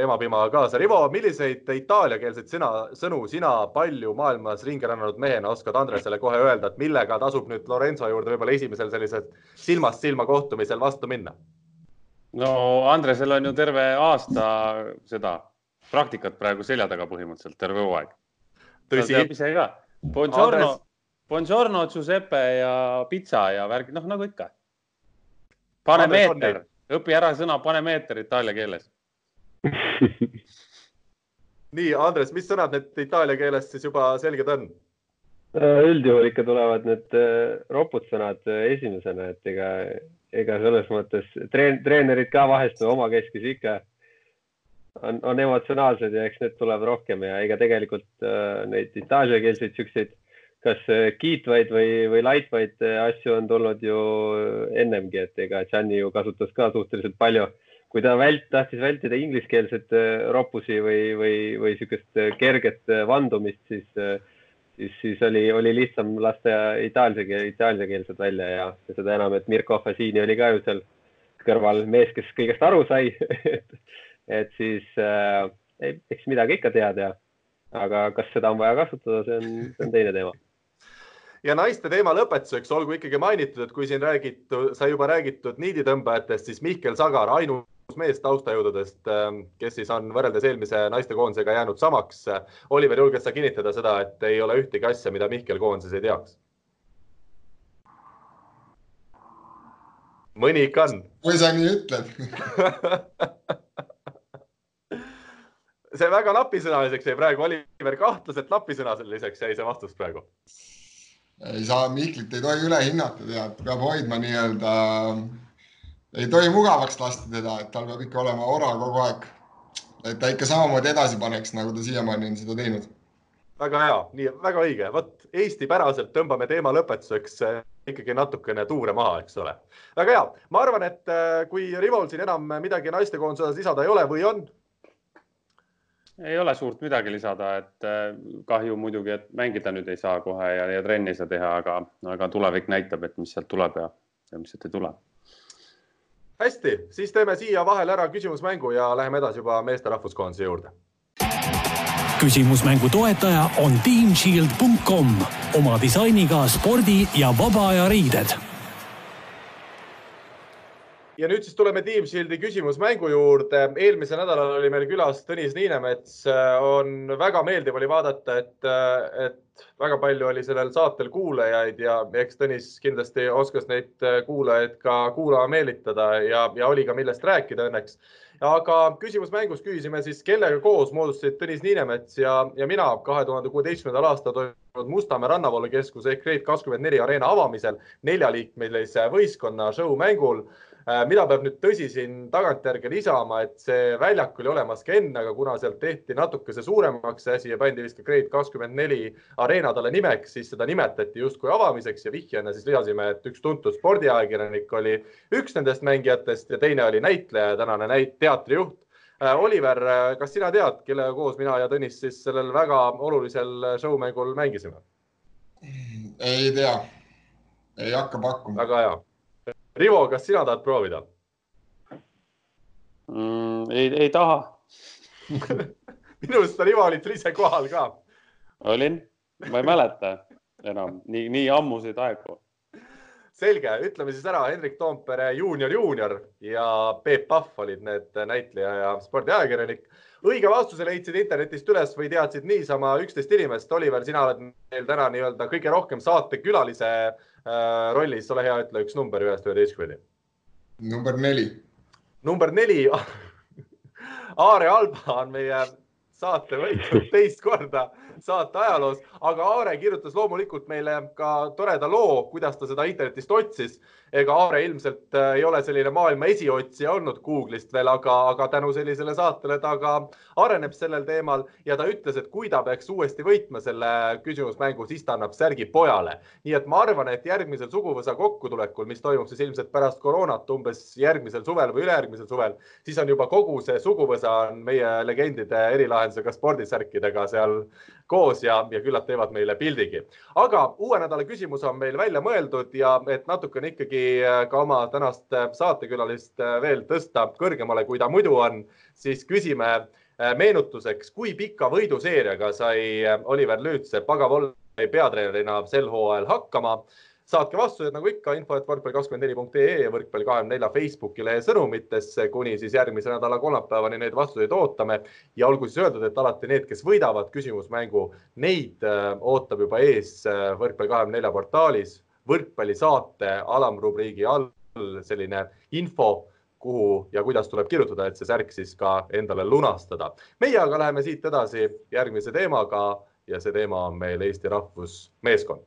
emapima kaasa. Rivo, milliseid itaaliakeelseid sõna, sõnu sina palju maailmas ringi rännanud mehena oskad Andresele kohe öelda, et millega tasub nüüd Lorenzo juurde võib-olla esimesel sellisel silmast silma kohtumisel vastu minna? no Andresel on ju terve aasta seda praktikat praegu selja taga põhimõtteliselt terve hooaeg. ta teab ise ka. Buongiorno Andres..., Buongiorno, Giuseppe ja pitsa ja värgid, noh nagu ikka pane meeter, õpi ära sõna pane meeter itaalia keeles. Nii, Andres, mis sõnad need itaalia keeles siis juba selged on? Äh, üldjuhul ikka tulevad need äh, ropud sõnad äh, esimesena, et ega, ega selles mõttes treen, treenerid ka vahest omakeskis ikka on, on emotsionaalsed ja eks need tuleb rohkem ja ega tegelikult neid itaaliakeelseid siukseid kas äh, kiitvaid või, või laitvaid äh, asju on tulnud ju ennemgi, et ega Gianni ju kasutas ka suhteliselt palju. kui ta vält-, tahtis vältida ingliskeelset äh, roppusi või, või, või niisugust kerget vandumist, siis, siis, siis oli, oli lihtsam lasta itaalse, itaaliakeelsed välja ja, ja seda enam, et Mirko Fassini oli ka ju seal kõrval mees, kes kõigest aru sai et, et siis äh, eks midagi ikka tead ja aga kas seda on vaja kasutada, see on, see on teine teema ja naiste teema lõpetuseks olgu ikkagi mainitud, et kui siin räägitud, sai juba räägitud niiditõmbajatest, siis Mihkel Sagar, ainus mees taustajõududest, ähm, kes siis on võrreldes eelmise naistekoondisega jäänud samaks. Oliver, julged sa kinnitada seda, et ei ole ühtegi asja, mida Mihkel koondises ei teaks? mõni ikka on. kui sa nii ütled see väga napisõnaliseks jäi praegu, Oliver, kahtlaselt napisõnaliseks jäi see vastus praegu ei saa, Mihklit ei tohi üle hinnata, tead, peab hoidma nii-öelda, ei tohi mugavaks lasta teda, et tal peab ikka olema ora kogu aeg. et ta ikka samamoodi edasi paneks, nagu ta siiamaani on seda teinud. väga hea, nii väga õige, vot Eesti-päraselt tõmbame teema lõpetuseks eh, ikkagi natukene tuure maha, eks ole. väga hea, ma arvan, et eh, kui Rivol siin enam midagi naistekoondise osas lisada ei ole või on, ei ole suurt midagi lisada, et äh, kahju muidugi, et mängida nüüd ei saa kohe ja, ja trenni ei saa teha, aga, aga tulevik näitab, et mis sealt tuleb ja, ja mis sealt ei tule. hästi, siis teeme siia vahele ära küsimusmängu ja läheme edasi juba meeste rahvuskoondise juurde. küsimusmängu toetaja on teamshield.com oma disainiga spordi ja vaba aja riided ja nüüd siis tuleme Team Shieldi küsimusmängu juurde. eelmisel nädalal oli meil külas Tõnis Niinemets. on väga meeldiv oli vaadata, et, et väga palju oli sellel saatel kuulajaid ja eks Tõnis kindlasti oskas neid kuulajaid ka kuulama meelitada ja, ja oli ka millest rääkida õnneks. aga küsimusmängus küsisime siis, kellega koos moodustasid Tõnis Niinemets ja, ja mina kahe tuhande kuueteistkümnendal aastal toimunud Mustamäe rannavoolukeskuse ehk Grade kakskümmend neli areena avamisel neljaliikmelise võistkonna show mängul mida peab nüüd tõsi siin tagantjärgi lisama, et see väljak oli olemas ka enne, aga kuna sealt tehti natukese suuremaks see asi ja pandi vist ka Grade kakskümmend neli areena talle nimeks, siis seda nimetati justkui avamiseks ja vihjena siis lisasime, et üks tuntud spordiajakirjanik oli üks nendest mängijatest ja teine oli näitleja, tänane näit-, teatrijuht. Äh, Oliver, äh, kas sina tead, kellega koos mina ja Tõnis siis sellel väga olulisel showmängul mängisime? ei tea, ei hakka pakkuma. väga hea Rivo, kas sina tahad proovida mm,? ei, ei taha minu arust Rivo olid sul ise kohal ka. olin, ma ei mäleta enam nii, nii ammuseid aegu. selge, ütleme siis ära, Hendrik Toompere juunior, juunior ja Peep Pahv olid need näitleja ja spordiajakirjanik. õige vastuse leidsid internetist üles või teadsid niisama üksteist inimest. Oliver, sina oled meil täna nii-öelda kõige rohkem saatekülalise rollis, ole hea, ütle üks number ühest üheteistkümneni. number neli. number neli Aare Alba on meie saate võitnud teist korda saate ajaloos, aga Aare kirjutas loomulikult meile ka toreda loo, kuidas ta seda internetist otsis ega Aare ilmselt äh, ei ole selline maailma esiotsija olnud Google'ist veel, aga, aga tänu sellisele saatele ta ka areneb sellel teemal ja ta ütles, et kui ta peaks uuesti võitma selle küsimusmängu, siis ta annab särgi pojale. nii et ma arvan, et järgmisel suguvõsa kokkutulekul, mis toimub siis ilmselt pärast koroonat umbes järgmisel suvel või ülejärgmisel suvel, siis on juba kogu see suguvõsa on meie legendide erilahendusega spordisärkidega seal koos ja, ja küllap teevad meile pildigi. aga uue nädala küsimus on meil välja mõeldud ja et natukene ikkagi äh, ka oma tänast äh, saatekülalist äh, veel tõsta kõrgemale, kui ta muidu on, siis küsime meenutuseks, kui pika võiduseeriaga sai Oliver Lüütsepp Agavolley peatreenerina sel hooajal hakkama saatke vastused nagu ikka info, et võrkpall24.ee ja võrkpall24 Facebooki lehe sõnumitesse kuni siis järgmise nädala kolmapäevani neid vastuseid ootame. ja olgu siis öeldud, et alati need, kes võidavad küsimusmängu, neid äh, ootab juba ees äh, võrkpall24 portaalis võrkpallisaate alamrubriigi all selline info kuhu ja kuidas tuleb kirjutada, et see särk siis ka endale lunastada. meie aga läheme siit edasi järgmise teemaga ja see teema on meil Eesti rahvusmeeskond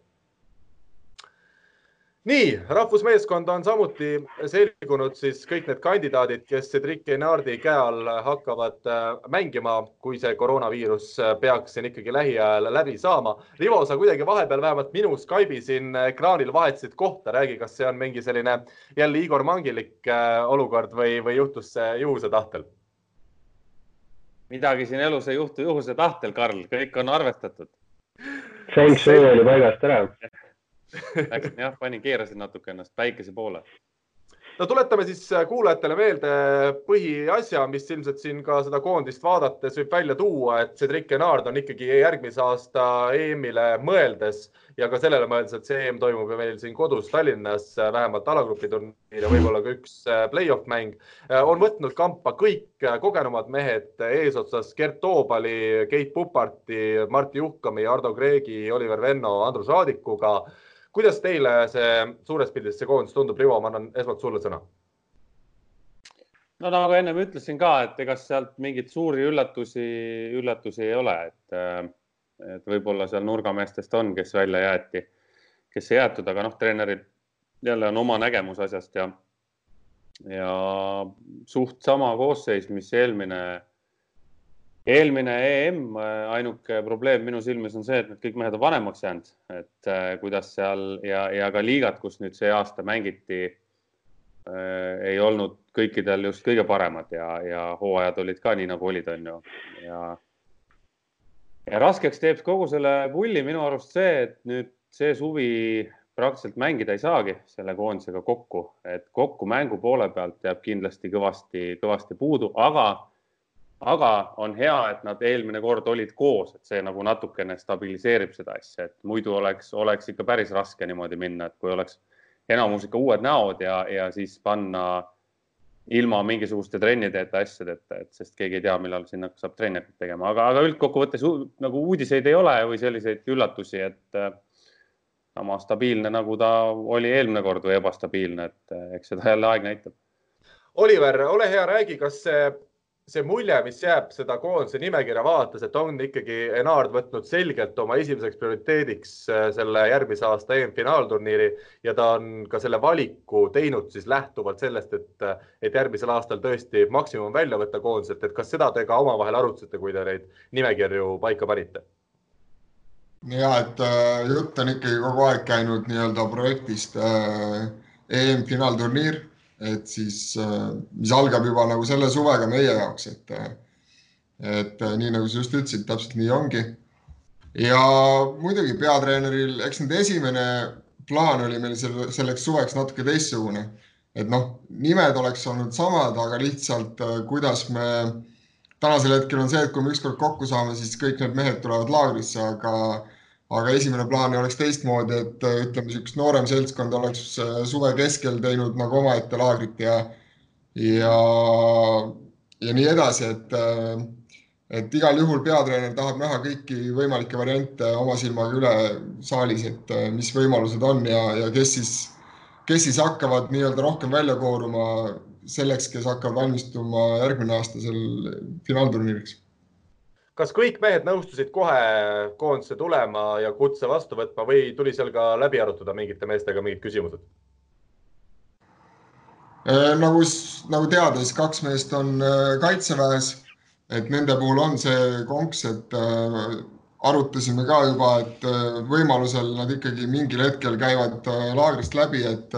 nii, rahvusmeeskond on samuti selgunud siis kõik need kandidaadid, kes Cedric Enardi käe all hakkavad äh, mängima, kui see koroonaviirus äh, peaks siin ikkagi lähiajal läbi saama. Rivo, sa kuidagi vahepeal vähemalt minu Skype'i siin ekraanil vahetasid kohta, räägi, kas see on mingi selline jälle Igor Mangilik äh, olukord või, või juhtus see juhuse tahtel? midagi siin elus ei juhtu juhuse tahtel, Karl, kõik on arvestatud. Feng Shui oli paigast ära Läksin jah, panin, keerasin natuke ennast päikese poole. No tuletame siis äh, kuulajatele meelde põhiasja, mis ilmselt siin ka seda koondist vaadates võib välja tuua, et Cedric Enard on ikkagi järgmise aasta EM-ile mõeldes ja ka sellele mõeldes, et see EM toimub ju meil siin kodus Tallinnas, äh, vähemalt alagrupi turniir ja võib-olla ka üks äh, play-off mäng, on võtnud kampa kõik kogenumad mehed eesotsas Gert Toobali, Keit Puparti, Martti Juhkami, Ardo Kreegi, Oliver Venno, Andrus Raadikuga kuidas teile see suures pildis see koondis tundub, Rivo, ma annan esmalt sulle sõna. no nagu ennem ütlesin ka, et ega sealt mingeid suuri üllatusi, üllatusi ei ole, et, et võib-olla seal nurgameestest on, kes välja jäeti, kes ei jäetud, aga noh, treeneril jälle on oma nägemus asjast ja, ja suht sama koosseis, mis eelmine eelmine EM, ainuke probleem minu silmis on see, et need kõik mehed on vanemaks jäänud, et äh, kuidas seal ja, ja ka liigad, kus nüüd see aasta mängiti äh,, ei olnud kõikidel just kõige paremad ja, ja hooajad olid ka nii nagu olid, on ju. ja, ja raskeks teeb kogu selle pulli minu arust see, et nüüd see suvi praktiliselt mängida ei saagi selle koondisega kokku, et kokku mängu poole pealt jääb kindlasti kõvasti, kõvasti puudu, aga aga on hea, et nad eelmine kord olid koos, et see nagu natukene stabiliseerib seda asja, et muidu oleks, oleks ikka päris raske niimoodi minna, et kui oleks enamus ikka uued näod ja, ja siis panna ilma mingisuguste trennideta asjadeta, et sest keegi ei tea, millal sinna saab trenni hakata tegema, aga, aga üldkokkuvõttes nagu uudiseid ei ole või selliseid üllatusi, et sama stabiilne, nagu ta oli eelmine kord või ebastabiilne, et eks seda jälle aeg näitab. Oliver, ole hea, räägi, kas see see mulje, mis jääb seda koondise nimekirja vaadates, et on ikkagi Enard võtnud selgelt oma esimeseks prioriteediks äh, selle järgmise aasta EM-finaalturniiri ja ta on ka selle valiku teinud siis lähtuvalt sellest, et, et järgmisel aastal tõesti maksimum välja võtta koondiselt, et kas seda te ka omavahel arutasite, kui te neid nimekirju paika panite? ja et äh, jutt on ikkagi kogu aeg käinud nii-öelda projektist äh, EM-finaalturniir et siis, äh, mis algab juba nagu selle suvega meie jaoks, et, äh, et äh, nii nagu sa just ütlesid, täpselt nii ongi. ja muidugi peatreeneril, eks nüüd esimene plaan oli meil selle, selleks suveks natuke teistsugune, et noh, nimed oleks olnud samad, aga lihtsalt kuidas me tänasel hetkel on see, et kui me ükskord kokku saame, siis kõik need mehed tulevad laagrisse, aga aga esimene plaan oleks teistmoodi, et äh, ütleme, niisugust noorem seltskond oleks äh, suve keskel teinud nagu omaette laagrit ja, ja, ja nii edasi, et, äh, et igal juhul peatreener tahab näha kõiki võimalikke variante oma silmaga üle saalis, et mis võimalused on ja, ja kes siis, kes siis hakkavad nii-öelda rohkem välja kooruma selleks, kes hakkavad valmistuma järgmine aasta seal finaalturniiriks kas kõik mehed nõustusid kohe koondise tulema ja kutse vastu võtma või tuli seal ka läbi arutada mingite meestega mingid küsimused? Äh, nagu, nagu teada, siis kaks meest on äh, kaitseväes, et nende puhul on see konks, et äh, arutasime ka juba, et võimalusel nad ikkagi mingil hetkel käivad laagrist läbi, et,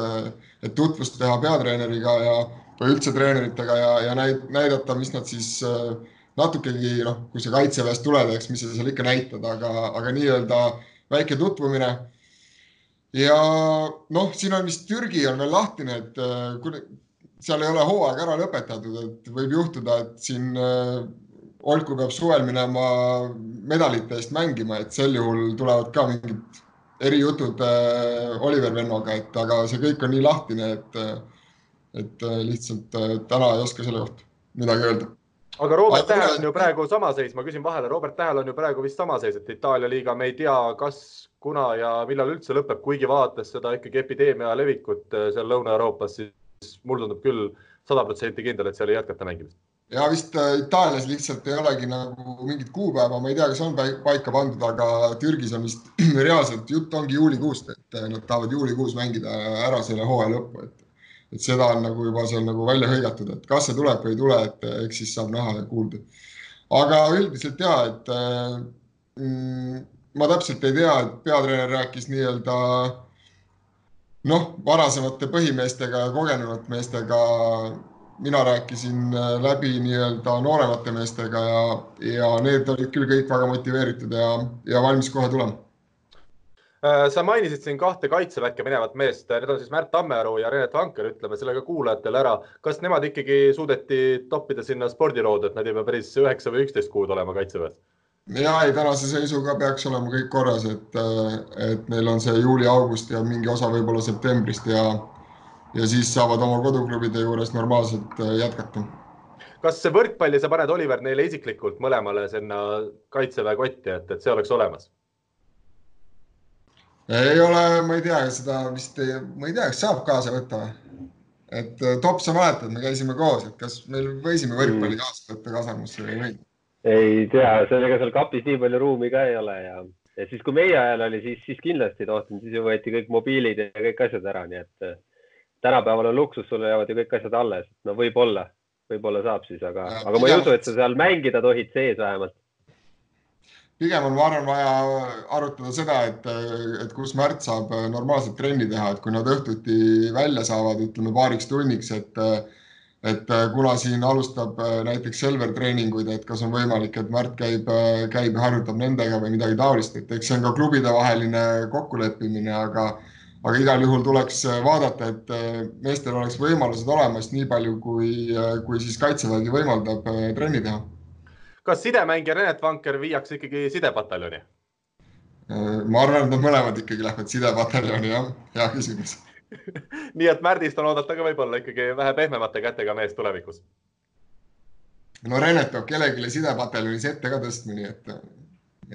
et tutvust teha peatreeneriga ja, või üldse treeneritega ja, ja näidata, mis nad siis äh, natukegi noh, kui sa kaitseväest tuled, eks, mis sa seal ikka näitad, aga, aga nii-öelda väike tutvumine. ja noh, siin on vist Türgi on veel lahtine, et äh, seal ei ole hooaeg ära lõpetatud, et võib juhtuda, et siin äh, Olku peab suvel minema medalite eest mängima, et sel juhul tulevad ka mingid erijutud äh, Oliver Vennoga, et aga see kõik on nii lahtine, et, et lihtsalt täna ei oska selle kohta midagi öelda aga Robert Tähel on ju praegu sama seis, ma küsin vahele, Robert Tähel on ju praegu vist sama seis, et Itaalia liiga, me ei tea, kas, kuna ja millal üldse lõpeb, kuigi vaadates seda ikkagi epideemia levikut äh, seal Lõuna-Euroopas, siis mul tundub küll sada protsenti kindel, et seal ei jätkata mängimist. ja vist äh, Itaalias lihtsalt ei olegi nagu mingit kuupäeva, ma ei tea, kas on paika pandud, aga Türgis on vist reaalselt jutt ongi juulikuust, et äh, nad tahavad juulikuus mängida ära selle hooaja lõppu, et et seda on nagu juba seal nagu välja hõigatud, et kas see tuleb või ei tule, et eks siis saab näha ja kuulda. aga üldiselt ja, et mm, ma täpselt ei tea, et peatreener rääkis nii-öelda noh, varasemate põhimeestega ja kogenud meestega. mina rääkisin läbi nii-öelda nooremate meestega ja, ja need olid küll kõik väga motiveeritud ja, ja valmis kohe tulema sa mainisid siin kahte kaitseväkke minevat meest, need on siis Märt Tammearu ja Renet Vanker, ütleme selle ka kuulajatele ära. kas nemad ikkagi suudeti toppida sinna spordiroodu, et nad ei pea päris üheksa või üksteist kuud olema kaitseväes? ja ei, tänase seisuga peaks olema kõik korras, et, et neil on see juuli-august ja mingi osa võib-olla septembrist ja, ja siis saavad oma koduklubide juures normaalselt äh, jätkata. kas see võrkpalli sa paned, Oliver, neile isiklikult mõlemale sinna kaitseväe kotti, et, et see oleks olemas? Ei ole, ma ei tea, seda vist, ma ei tea, kas saab kaasa võtta või? et äh, Top, sa mäletad, me käisime koos, et kas meil võisime võrkpalli mm. kaasa võtta Kasamusse või ei võinud? ei tea, sellega seal kapis nii palju ruumi ka ei ole ja, ja siis, kui meie ajal oli, siis, siis kindlasti ei tohtinud, siis ju võeti kõik mobiilid ja kõik asjad ära, nii et äh, tänapäeval on luksus, sulle jäävad ju kõik asjad alles. no võib-olla, võib-olla saab siis, aga, aga ma ei usu, et sa seal mängida tohid sees vähemalt pigem on, ma arvan, vaja arutada seda, et, et kus Märt saab normaalselt trenni teha, et kui nad õhtuti välja saavad, ütleme paariks tunniks, et et kuna siin alustab näiteks Selver treeninguid, et kas on võimalik, et Märt käib, käib ja harjutab nendega või midagi taolist, et eks see on ka klubidevaheline kokkuleppimine, aga aga igal juhul tuleks vaadata, et meestel oleks võimalused olemas nii palju, kui, kui siis kaitsevägi võimaldab trenni teha kas sidemängija Renet Vanker viiakse ikkagi sidepataljoni? ma arvan, et nad mõlemad ikkagi lähevad sidepataljoni, jah, hea küsimus nii et Märdist on oodata ka võib-olla ikkagi vähe pehmemate kätega mees tulevikus. no Renet peab kellelegi sidepataljonis ette ka tõstma, nii et,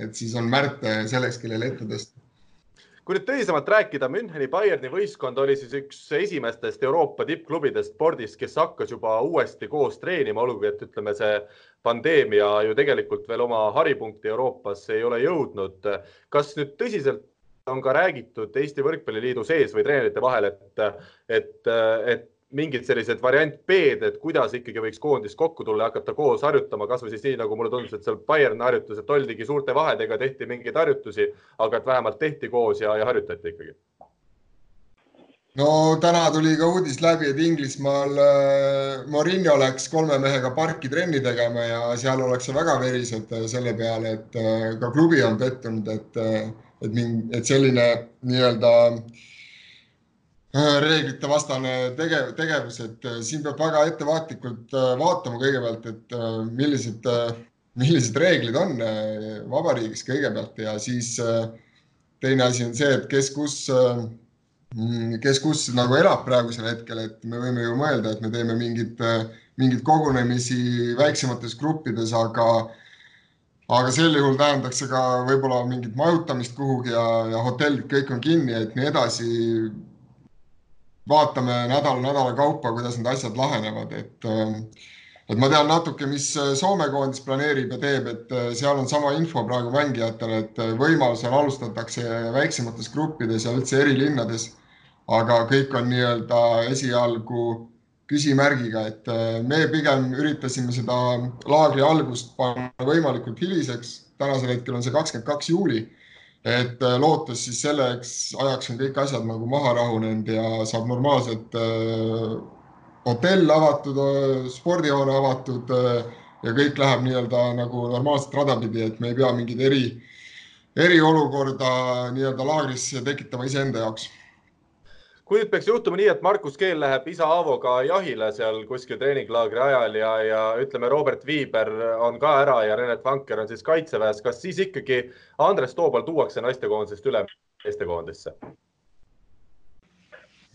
et siis on Märt selleks, kellele ette tõsta kui nüüd tõsisemalt rääkida, Müncheni Bayerni võistkond oli siis üks esimestest Euroopa tippklubidest spordis, kes hakkas juba uuesti koos treenima, olgugi et ütleme, see pandeemia ju tegelikult veel oma haripunkti Euroopas ei ole jõudnud. kas nüüd tõsiselt on ka räägitud Eesti Võrkpalliliidu sees või treenerite vahel, et, et, et mingid sellised variant B-d, et kuidas ikkagi võiks koondis kokku tulla ja hakata koos harjutama, kasvõi siis nii, nagu mulle tundus, et seal Bayern harjutas, et oldigi suurte vahedega, tehti mingeid harjutusi, aga et vähemalt tehti koos ja, ja harjutati ikkagi. No täna tuli ka uudis läbi, et Inglismaal äh, Morinho läks kolme mehega parki trenni tegema ja seal ollakse väga verised äh, selle peale, et äh, ka klubi on pettunud, et, et, et selline nii-öelda reeglite vastane tegev, tegevus, et siin peab väga ettevaatlikult vaatama kõigepealt, et millised, millised reeglid on vabariigis kõigepealt ja siis teine asi on see, et kes kus, kes kus nagu elab praegusel hetkel, et me võime ju mõelda, et me teeme mingit, mingeid kogunemisi väiksemates gruppides, aga aga sel juhul tähendaks see ka võib-olla mingit majutamist kuhugi ja, ja hotellid kõik on kinni, et nii edasi vaatame nädal nädala kaupa, kuidas need asjad lahenevad, et ähm, et ma tean natuke, mis äh, Soome koondis planeerib ja teeb, et äh, seal on sama info praegu mängijatele, et äh, võimalusel alustatakse väiksemates gruppides ja üldse eri linnades. Aga kõik on nii-öelda esialgu küsimärgiga, et me pigem üritasime seda laagri algust panna võimalikult hiliseks. tänasel hetkel on see kakskümmend kaks juuli et äh, lootes siis selleks ajaks on kõik asjad nagu maha rahunenud ja saab normaalselt äh, hotell avatud, äh, spordihoone avatud ja kõik läheb nii-öelda nagu normaalset rada pidi, et me ei pea mingit eri, eriolukorda nii-öelda laagrisse tekitama iseenda jaoks kui nüüd peaks juhtuma nii, et Markus Keel läheb isa Aavoga jahile seal kuskil treeninglaagri ajal ja, ja ütleme, Robert Viiber on ka ära ja Renet Vanker on siis kaitseväes, kas siis ikkagi Andres Toobal tuuakse naistekoondisest üle meestekoondisse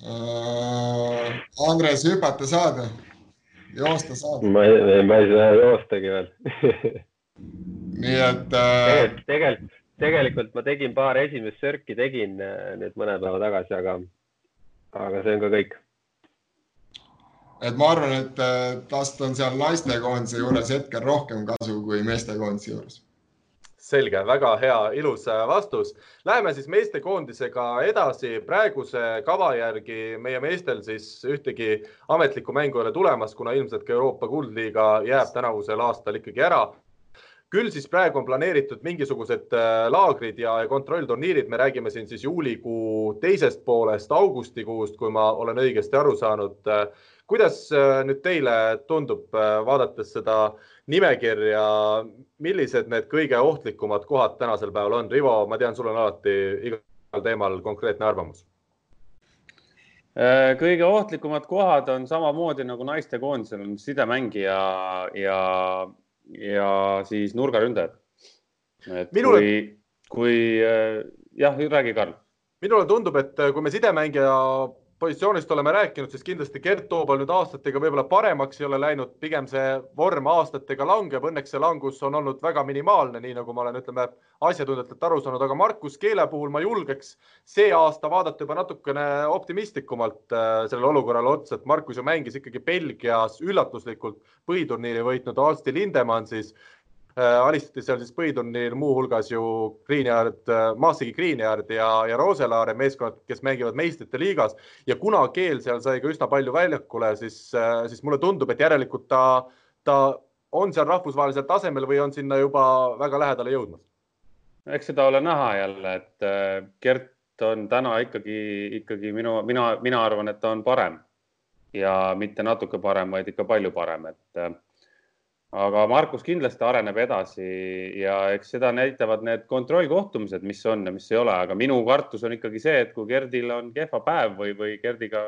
uh,? Andres, hüpata saad? joosta saad? ma ei, ma ei saa joostagi veel nii et uh.... tegelikult, tegelikult ma tegin paar esimest sörki tegin äh, nüüd mõne päeva tagasi, aga aga see on ka kõik. et ma arvan, et tast on seal naistekoondise juures hetkel rohkem kasu kui meestekoondise juures selge, väga hea, ilus äh, vastus. Läheme siis meestekoondisega edasi. praeguse kava järgi meie meestel siis ühtegi ametlikku mängu ei ole tulemas, kuna ilmselt ka Euroopa Kuldliiga jääb tänavusel aastal ikkagi ära küll siis praegu on planeeritud mingisugused äh, laagrid ja kontrollturniirid, me räägime siin siis juulikuu teisest poolest, augustikuust, kui ma olen õigesti aru saanud. Äh, kuidas äh, nüüd teile tundub, vaadates seda nimekirja, millised need kõige ohtlikumad kohad tänasel päeval on? Rivo, ma tean, sul on alati igal teemal konkreetne arvamus kõige ohtlikumad kohad on samamoodi nagu naistekoondisel on sidemängija ja ja siis nurgaründajad. et Minule... kui, kui äh, jah, räägi, Karl. minule tundub, et äh, kui me sidemängija positsioonist oleme rääkinud, siis kindlasti Gert Toobal nüüd aastatega võib-olla paremaks ei ole läinud, pigem see vorm aastatega langeb, õnneks see langus on olnud väga minimaalne, nii nagu ma olen, ütleme, asjatundjatelt aru saanud, aga Markus Keele puhul ma julgeks see aasta vaadata juba natukene optimistlikumalt äh, sellele olukorrale otsa, et Markus ju mängis ikkagi Belgias üllatuslikult põhiturniiri võitnud Asti Lindemann siis alistati seal siis põhiturniiril muuhulgas ju Greenyard, äh, Maasigi Greenyard ja, ja Roselaare meeskonnad, kes mängivad meistrite liigas ja kuna Keel seal sai ka üsna palju väljakule, siis, äh, siis mulle tundub, et järelikult ta, ta on seal rahvusvahelisel tasemel või on sinna juba väga lähedale jõudmas. eks seda ole näha jälle, et Gert on täna ikkagi, ikkagi minu, mina, mina arvan, et ta on parem ja mitte natuke parem, vaid ikka palju parem, et aga Markus kindlasti areneb edasi ja eks seda näitavad need kontrollkohtumised, mis on ja mis ei ole, aga minu kartus on ikkagi see, et kui Gerdil on kehva päev või, või Gerdiga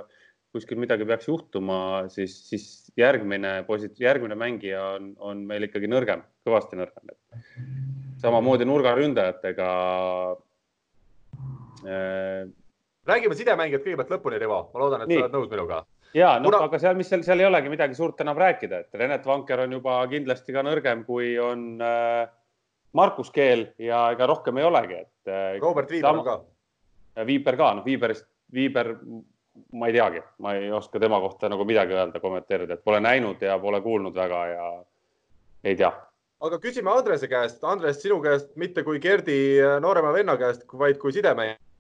kuskil midagi peaks juhtuma, siis, siis järgmine posit-, järgmine mängija on, on meil ikkagi nõrgem, kõvasti nõrgem. samamoodi nurgaründajatega äh.... räägime sidemängijad kõigepealt lõpuni, Rivo, ma loodan, et Nii. sa oled nõus minuga ja noh Kuna..., aga seal, mis seal, seal ei olegi midagi suurt enam rääkida, et Renet Vanker on juba kindlasti ka nõrgem, kui on äh, Markus Keel ja ega rohkem ei olegi, et äh,. Robert Viiber ka. ja Viiper ka, noh, Viiberist, Viiber, ma ei teagi, ma ei oska tema kohta nagu midagi öelda, kommenteerida, et pole näinud ja pole kuulnud väga ja ei tea. aga küsime Andrese käest, Andres, sinu käest, mitte kui Gerdi noorema venna käest, vaid kui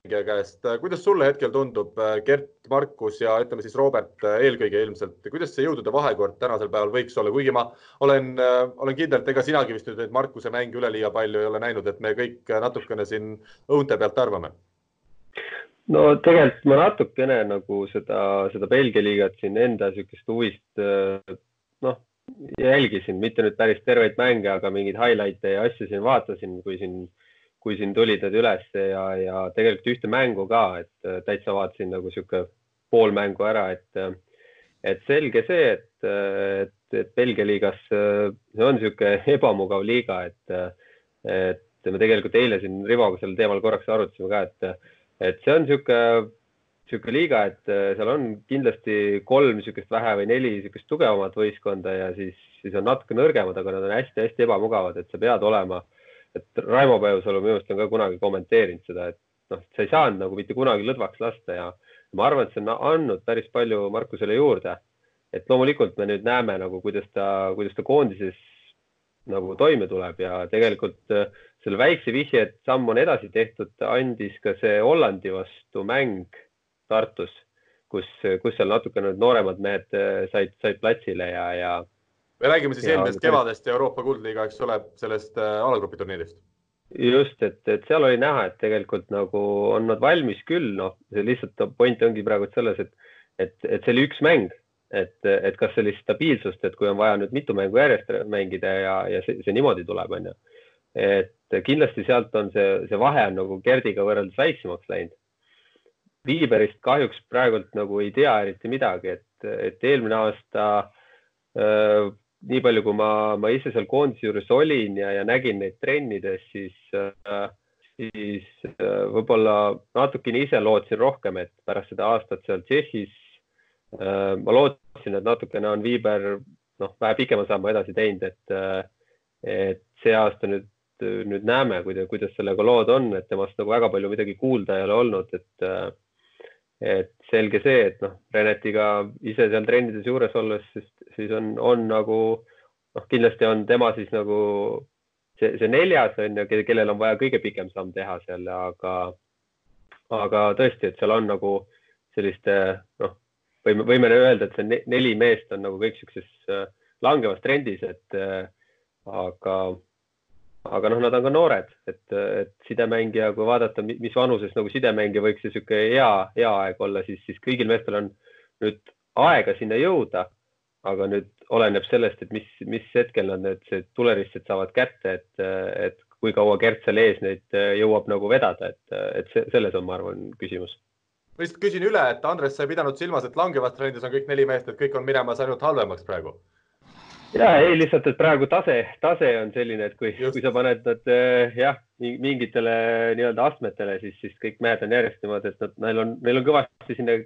sidemängija käest. kuidas sulle hetkel tundub Gert, Markus ja ütleme siis Robert eelkõige ilmselt, kuidas see jõudude vahekord tänasel päeval võiks olla, kuigi ma olen, olen kindel, et ega sinagi vist nüüd neid Markuse mänge üleliia palju ei ole näinud, et me kõik natukene siin õunte pealt arvame. No tegelikult ma natukene nagu seda, seda Belgia liigat siin enda niisugust huvist noh, jälgisin, mitte nüüd päris terveid mänge, aga mingeid highlight'e ja asju siin vaatasin, kui siin, kui siin tulid need üles ja, ja tegelikult ühte mängu ka, et täitsa vaatasin nagu niisugune pool mängu ära, et, et selge see, et, et, et Belgia liigas see on niisugune ebamugav liiga, et, et me tegelikult eile siin Rivoga sel teemal korraks arutasime ka, et et see on niisugune, niisugune liiga, et äh, seal on kindlasti kolm niisugust vähe või neli niisugust tugevamat võistkonda ja siis, siis on natuke nõrgemad, aga nad on hästi-hästi ebamugavad, et sa pead olema, et Raimo Päevusalu minu arust on ka kunagi kommenteerinud seda, et noh, sa ei saanud nagu mitte kunagi lõdvaks lasta ja ma arvan, et see on andnud päris palju Markusele juurde. et loomulikult me nüüd näeme nagu, kuidas ta, kuidas ta koondises nagu toime tuleb ja tegelikult äh, selle väikse vihje, et samm on edasi tehtud, andis ka see Hollandi vastu mäng Tartus, kus, kus seal natukene need nooremad mehed äh, said, said platsile ja, ja. Me räägime siis eelmisest kevadest Euroopa kuldliiga, eks ole, sellest äh, alagrupi turniirist. just, et, et seal oli näha, et tegelikult nagu on nad valmis küll, noh, see lihtsalt point ongi praegu selles, et, et, et see oli üks mäng et, et kas sellist stabiilsust, et kui on vaja nüüd mitu mängu järjest mängida ja, ja see, see niimoodi tuleb, onju et kindlasti sealt on see, see vahe on nagu Gerdiga võrreldes väiksemaks läinud. Viiberist kahjuks praegult nagu ei tea eriti midagi, et, et eelmine aasta äh, nii palju, kui ma, ma ise seal koondise juures olin ja, ja nägin neid trennides, siis äh,, siis äh, võib-olla natukene ise lootsin rohkem, et pärast seda aastat seal Tšehhis äh, ma lootsin, et natukene on Viiber noh, vähe pikema sammu edasi teinud, et, äh, et see aasta nüüd nüüd näeme, kuidas sellega lood on, et temast nagu väga palju midagi kuulda ei ole olnud, et et selge see, et noh, Renetiga ise seal trennides juures olles, siis, siis on, on nagu noh, kindlasti on tema siis nagu see, see neljas on ju, kellel on vaja kõige pikem samm teha seal, aga, aga tõesti, et seal on nagu selliste noh, võime, võime öelda, et see neli meest on nagu kõik siukses langevas trendis, et aga aga noh, nad on ka noored, et, et sidemängija, kui vaadata, mis vanuses nagu sidemängija võiks see niisugune hea, hea aeg olla, siis, siis kõigil meestel on nüüd aega sinna jõuda. aga nüüd oleneb sellest, et mis, mis hetkel nad need tuleristsed saavad kätte, et, et kui kaua Gert seal ees neid jõuab nagu vedada, et, et see, selles on, ma arvan, küsimus ma lihtsalt küsin üle, et Andres, sa ei pidanud silmas, et langevas trendis on kõik neli meest, et kõik on minemas ainult halvemaks praegu ja ei lihtsalt, et praegu tase, tase on selline, et kui, kui sa paned nad eh, jah, mingitele nii-öelda astmetele, siis, siis kõik mehed on järjest niimoodi, et nad, neil on, neil on kõvasti sinna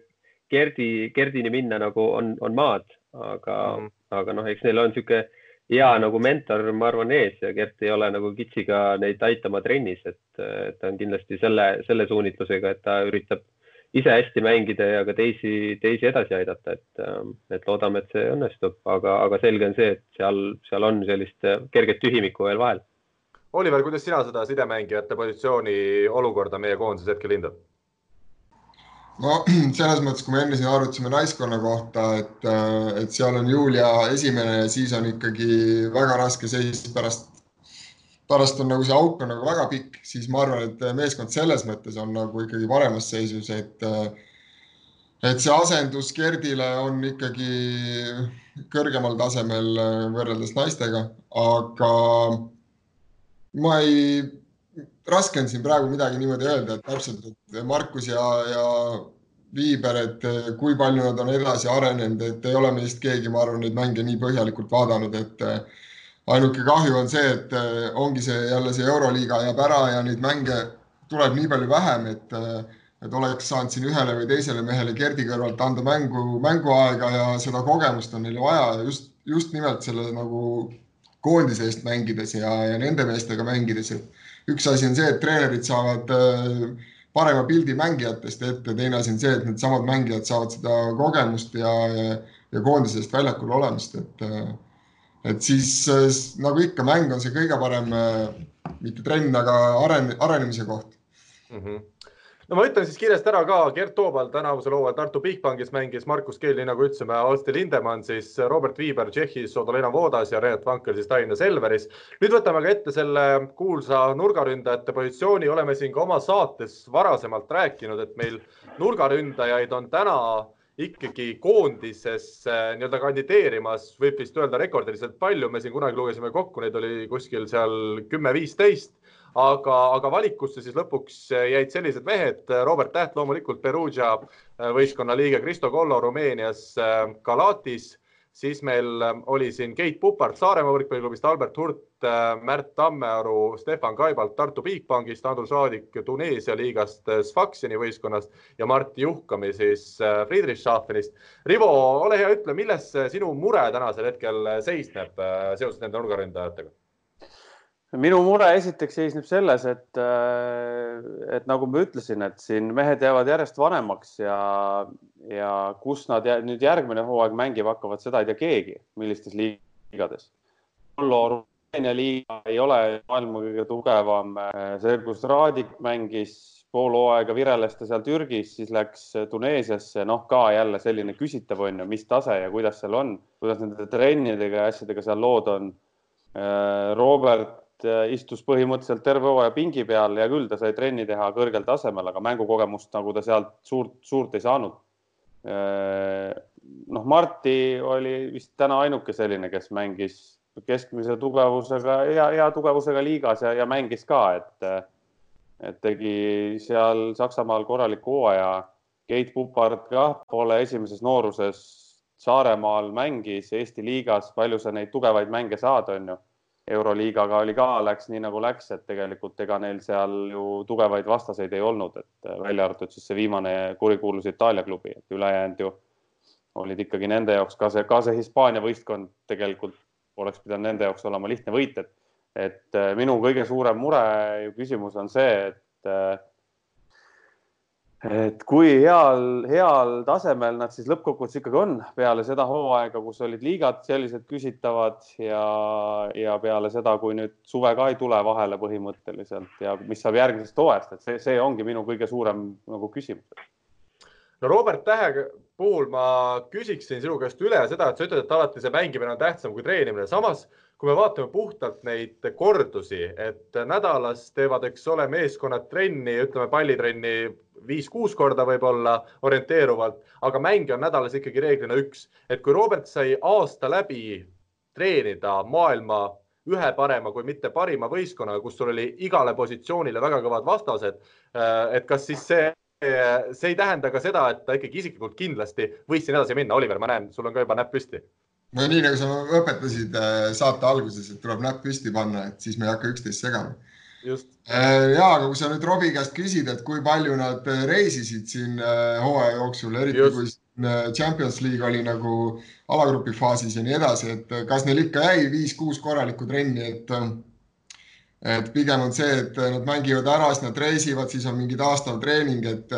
Gerdi, Gerdini minna nagu on, on maad, aga mm, -hmm. aga noh, eks neil on niisugune hea nagu mentor, ma arvan, ees ja Gert ei ole nagu kitsiga neid aitama trennis, et, et ta on kindlasti selle, selle suunitlusega, et ta üritab ise hästi mängida ja ka teisi, teisi edasi aidata, et, ähm, et loodame, et see õnnestub, aga, aga selge on see, et seal, seal on sellist äh, kerget tühimikku veel vahel. Oliver, kuidas sina seda sidemängijate positsiooni olukorda meie koondises hetkel hindad? no selles mõttes, kui me enne siin arutasime naiskonna kohta, et, äh, et seal on Julia esimene ja siis on ikkagi väga raske seis pärast pärast on nagu see auk on nagu väga pikk, siis ma arvan, et meeskond selles mõttes on nagu ikkagi paremas seisus, et et see asendus Gerdile on ikkagi kõrgemal tasemel võrreldes naistega, aga ma ei, raske on siin praegu midagi niimoodi öelda, et täpselt, et Markus ja, ja Viiber, et kui palju nad on edasi arenenud, et ei ole meist keegi, ma arvan, neid mänge nii põhjalikult vaadanud, et ainuke kahju on see, et äh, ongi see jälle see Euroliiga jääb ära ja neid mänge tuleb nii palju vähem, et, äh, et oleks saanud siin ühele või teisele mehele Gerdi kõrvalt anda mängu, mänguaega ja seda kogemust on neil vaja ja just, just nimelt selle nagu koondise eest mängides ja, ja nende meestega mängides, et üks asi on see, et treenerid saavad äh, parema pildi mängijatest ette, teine asi on see, et needsamad mängijad saavad seda kogemust ja, ja, ja koondisest väljakul olemist, et, et siis nagu ikka, mäng on see kõige parem, mitte trenn, aga aren-, arenemise koht mm. -hmm no ma ütlen siis kiiresti ära ka, Gert Toobal tänavusel hooajal Tartu Bigbankis mängis Markus Keel, nii nagu ütlesime, Alsti Lindemann siis Robert Viiber Tšehhis, Odolena Vodas ja Renat Vankel siis Tallinna Selveris. nüüd võtame ka ette selle kuulsa nurgaründajate positsiooni, oleme siin ka oma saates varasemalt rääkinud, et meil nurgaründajaid on täna ikkagi koondises nii-öelda kandideerimas, võib vist öelda rekordiliselt palju, me siin kunagi lugesime kokku, neid oli kuskil seal kümme-viisteist aga, aga valikusse siis lõpuks jäid sellised mehed, Robert Täht loomulikult Perugia äh, võistkonna liige, Kristo Kollo Rumeenias äh, Galatis, siis meil äh, oli siin Keit Pupart Saaremaa võrkpalliklubist, Albert Hurt, Märt Tammearu, Stefan Kaibalt Tartu Bigbankist, Andrus Raadik Tuneesia liigast Sfaxini võistkonnast ja Mart Juhkami siis Friedrichshafenist. Rivo, ole hea, ütle, milles sinu mure tänasel hetkel seisneb seoses nende nurgaründajatega? minu mure esiteks seisneb selles, et, äh, et nagu ma ütlesin, et siin mehed jäävad järjest vanemaks ja, ja kus nad jää, nüüd järgmine hooaeg mängima hakkavad, seda ei tea keegi, millistes liigades. Rumeenia liiga ei ole maailma kõige tugevam. see, kus Raadik mängis pool hooaega vireles ta seal Türgis, siis läks Tuneesiasse, noh, ka jälle selline küsitav on ju, mis tase ja kuidas seal on, kuidas nende trennidega ja asjadega seal lood on. Robert istus põhimõtteliselt terve hooaja pingi peal, hea küll, ta sai trenni teha kõrgel tasemel, aga mängukogemust nagu ta sealt suurt, suurt ei saanud. Äh, noh, Marti oli vist täna ainuke selline, kes mängis keskmise tugevusega, hea, hea tugevusega liigas ja, ja mängis ka, et, et tegi seal Saksamaal korraliku hooaja. Keit Pupart kah pole esimeses nooruses Saaremaal mängis Eesti liigas, palju sa neid tugevaid mänge saad, on ju Euroliigaga oli ka, läks nii nagu läks, et tegelikult ega neil seal ju tugevaid vastaseid ei olnud, et äh, välja arvatud siis see viimane kurikuulus Itaalia klubi, et ülejäänud ju olid ikkagi nende jaoks ka see, ka see Hispaania võistkond tegelikult oleks pidanud nende jaoks olema lihtne võit, et, et äh, minu kõige suurem mure ju küsimus on see, et äh, et kui heal, heal tasemel nad siis lõppkokkuvõttes ikkagi on peale seda hooaega, kus olid liigad sellised küsitavad ja, ja peale seda, kui nüüd suve ka ei tule vahele põhimõtteliselt ja mis saab järgmisest hooajast, et see, see ongi minu kõige suurem nagu küsimus. no Robert Tähe puhul ma küsiksin sinu käest üle seda, et sa ütled, et alati see mängimine on tähtsam kui treenimine, samas kui me vaatame puhtalt neid kordusi, et nädalas teevad, eks ole, meeskonnad trenni, ütleme pallitrenni viis-kuus korda võib-olla orienteeruvalt, aga mänge on nädalas ikkagi reeglina üks. et kui Robert sai aasta läbi treenida maailma ühe parema, kui mitte parima võistkonnaga, kus sul oli igale positsioonile väga kõvad vastased. Äh, et kas siis see, see ei tähenda ka seda, et ta ikkagi isiklikult kindlasti võis siin edasi minna. Oliver, ma näen, sul on ka juba näpp püsti. No nii nagu sa õpetasid äh, saate alguses, et tuleb näpp püsti panna, et siis me ei hakka üksteist segama Äh, ja, aga kui sa nüüd Robbie käest küsid, et kui palju nad äh, reisisid siin hooaja jooksul, eriti Just. kui Champions League oli nagu alagrupi faasis ja nii edasi, et kas neil ikka jäi viis-kuus korralikku trenni, et et pigem on see, et nad mängivad ära, siis nad reisivad, siis on mingi taastav treening, et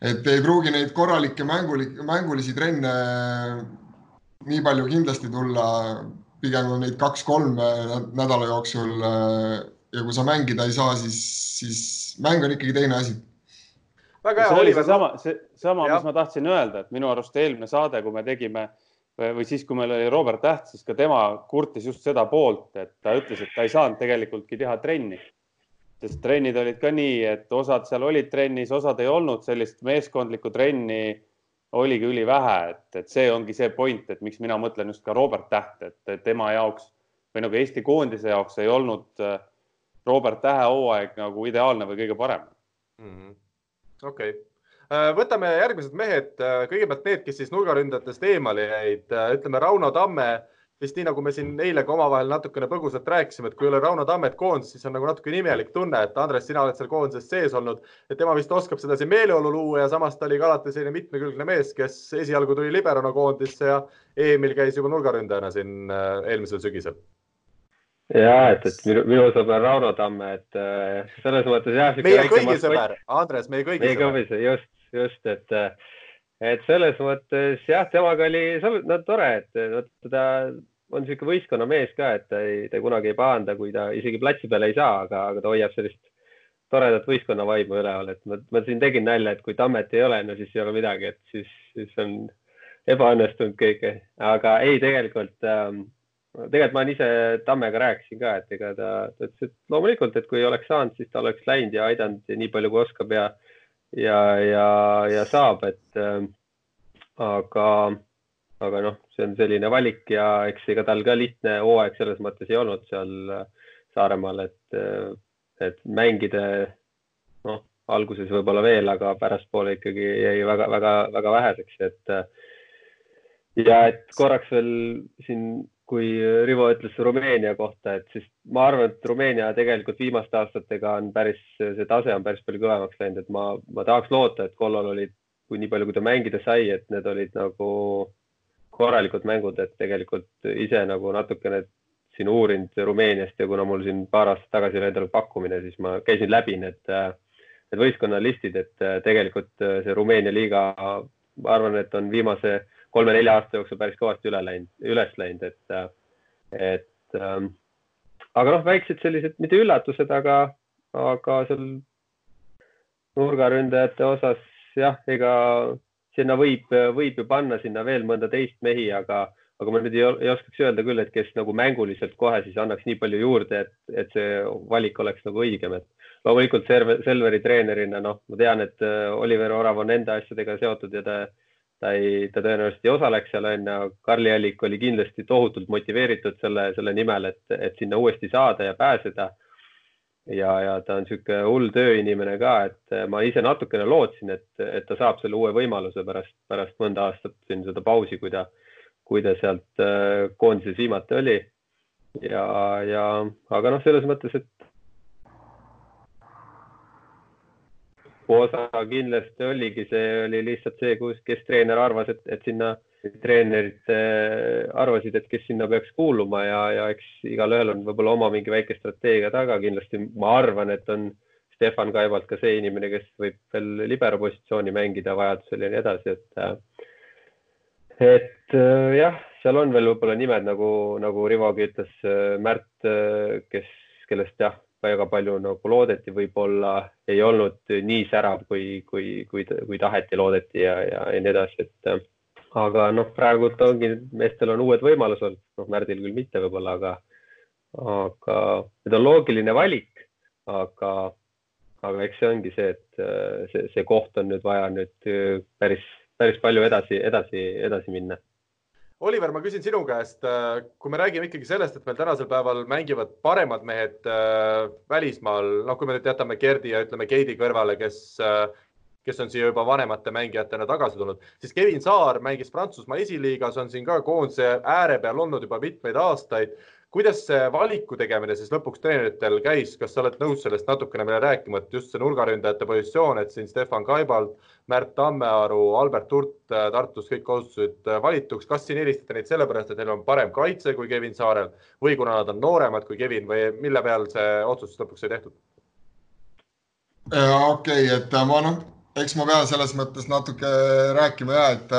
et ei pruugi neid korralikke mänguli, mängulisi trenne nii palju kindlasti tulla. pigem on neid kaks-kolm nädala jooksul ja kui sa mängida ei saa, siis, siis mäng on ikkagi teine asi. väga hea, Oliver. sama, see sama, mis ma tahtsin öelda, et minu arust eelmine saade, kui me tegime või siis, kui meil oli Robert Täht, siis ka tema kurtis just seda poolt, et ta ütles, et ta ei saanud tegelikult teha trenni. sest trennid olid ka nii, et osad seal olid trennis, osad ei olnud, sellist meeskondlikku trenni oligi ülivähe, et, et see ongi see point, et miks mina mõtlen just ka Robert Täht, et tema jaoks või nagu Eesti koondise jaoks ei olnud äh, Robert Tähe hooaeg nagu ideaalne või kõige parem. Mm -hmm.. okei. Okay., äh, võtame järgmised mehed, äh, kõigepealt need, kes siis nurgaründajatest eemale jäid, ütleme Rauno Tamme vist nii nagu me siin eile ka omavahel natukene põgusalt rääkisime, et kui ei ole Rauno Tammet koondises, siis on nagu natuke imelik tunne, et Andres, sina oled seal koondises sees olnud, et tema vist oskab sedasi meeleolu luua ja samas ta oli ka alati selline mitmekülgne mees, kes esialgu tuli liberona koondisse ja EM-il käis juba nurgaründajana siin eelmisel sügisel ja et, et minu, minu sõber Rauno Tamme, et äh, selles mõttes jah. meie kõigi sõber, Andres, meie kõigi sõber. just, just, et, et selles mõttes jah, temaga oli no, tore, et teda on niisugune võistkonnamees ka, et ta ei, ta kunagi ei pahanda, kui ta isegi platsi peale ei saa, aga, aga ta hoiab sellist toredat võistkonna vaimu üleval, et ma, ma siin tegin nalja, et kui Tammet ei ole, no siis ei ole midagi, et siis, siis on ebaõnnestunud kõik, aga ei, tegelikult ähm, tegelikult ma ise Tammega rääkisin ka, et ega ta, ta ütles, et loomulikult, et kui oleks saanud, siis ta oleks läinud ja aidanud nii palju, kui oskab ja, ja, ja, ja saab, et äh, aga, aga noh, see on selline valik ja eks ega tal ka lihtne hooaeg selles mõttes ei olnud seal Saaremaal, et, et mängida noh, alguses võib-olla veel, aga pärastpoole ikkagi jäi väga-väga-väga väheseks, et ja et korraks veel siin kui Rivo ütles Rumeenia kohta, et siis ma arvan, et Rumeenia tegelikult viimaste aastatega on päris, see tase on päris palju kõvemaks läinud, et ma, ma tahaks loota, et Kollol olid, kui nii palju, kui ta mängida sai, et need olid nagu korralikud mängud, et tegelikult ise nagu natukene siin uurinud Rumeeniast ja kuna mul siin paar aastat tagasi oli endale pakkumine, siis ma käisin läbi need, need võistkonnalistid, et tegelikult see Rumeenia liiga, ma arvan, et on viimase kolme-nelja aasta jooksul päris kõvasti üle läinud, üles läinud, et, et ähm, aga noh, väiksed sellised, mitte üllatused, aga, aga seal nurgaründajate osas jah, ega sinna võib, võib ju panna sinna veel mõnda teist mehi, aga, aga ma nüüd ei, ei oskaks öelda küll, et kes nagu mänguliselt kohe siis annaks nii palju juurde, et, et see valik oleks nagu õigem, et loomulikult Selveri treenerina, noh, ma tean, et äh, Oliver Orav on enda asjadega seotud ja ta ta ei, ta tõenäoliselt ei osaleks seal onju. Karli Allik oli kindlasti tohutult motiveeritud selle, selle nimel, et, et sinna uuesti saada ja pääseda. ja, ja ta on niisugune hull tööinimene ka, et ma ise natukene lootsin, et, et ta saab selle uue võimaluse pärast, pärast mõnda aastat siin seda pausi, kui ta, kui ta sealt äh, koondises viimati oli. ja, ja aga noh, selles mõttes, et osa kindlasti oligi, see oli lihtsalt see, kus, kes treener arvas, et, et sinna treenerid äh, arvasid, et kes sinna peaks kuuluma ja, ja eks igalühel on võib-olla oma mingi väike strateegia taga. kindlasti ma arvan, et on Stefan Kaibalt ka see inimene, kes võib veel libero positsiooni mängida vajadusel ja nii edasi, et äh, et äh, jah, seal on veel võib-olla nimed nagu, nagu Rivogi ütles, Märt, kes, kellest jah, väga palju nagu loodeti, võib-olla ei olnud nii särav, kui, kui, kui, kui taheti, loodeti ja, ja, ja nii edasi, et aga noh, praegult ongi, meestel on uued võimalused, noh, Märdil küll mitte võib-olla, aga, aga need on loogiline valik, aga, aga eks see ongi see, et see, see koht on nüüd vaja nüüd päris, päris palju edasi, edasi, edasi minna Oliver, ma küsin sinu käest, äh, kui me räägime ikkagi sellest, et meil tänasel päeval mängivad paremad mehed äh, välismaal, noh, kui me nüüd jätame Gerdi ja ütleme Keidi kõrvale, kes, äh, kes on siia juba vanemate mängijatena tagasi tulnud, siis Kevin Saar mängis Prantsusmaa esiliigas, on siin ka koondise ääre peal olnud juba mitmeid aastaid kuidas see valiku tegemine siis lõpuks treeneritel käis, kas sa oled nõus sellest natukene meile rääkima, et just see nurgaründajate positsioon, et siin Stefan Kaibald, Märt Tammearu, Albert Hurt äh, Tartus kõik osutusid äh, valituks, kas siin eelistate neid sellepärast, et neil on parem kaitse kui Kevin Saarel või kuna nad on nooremad kui Kevin või mille peal see otsus lõpuks sai tehtud? okei okay,, et äh, ma noh, eks ma pean selles mõttes natuke rääkima ja et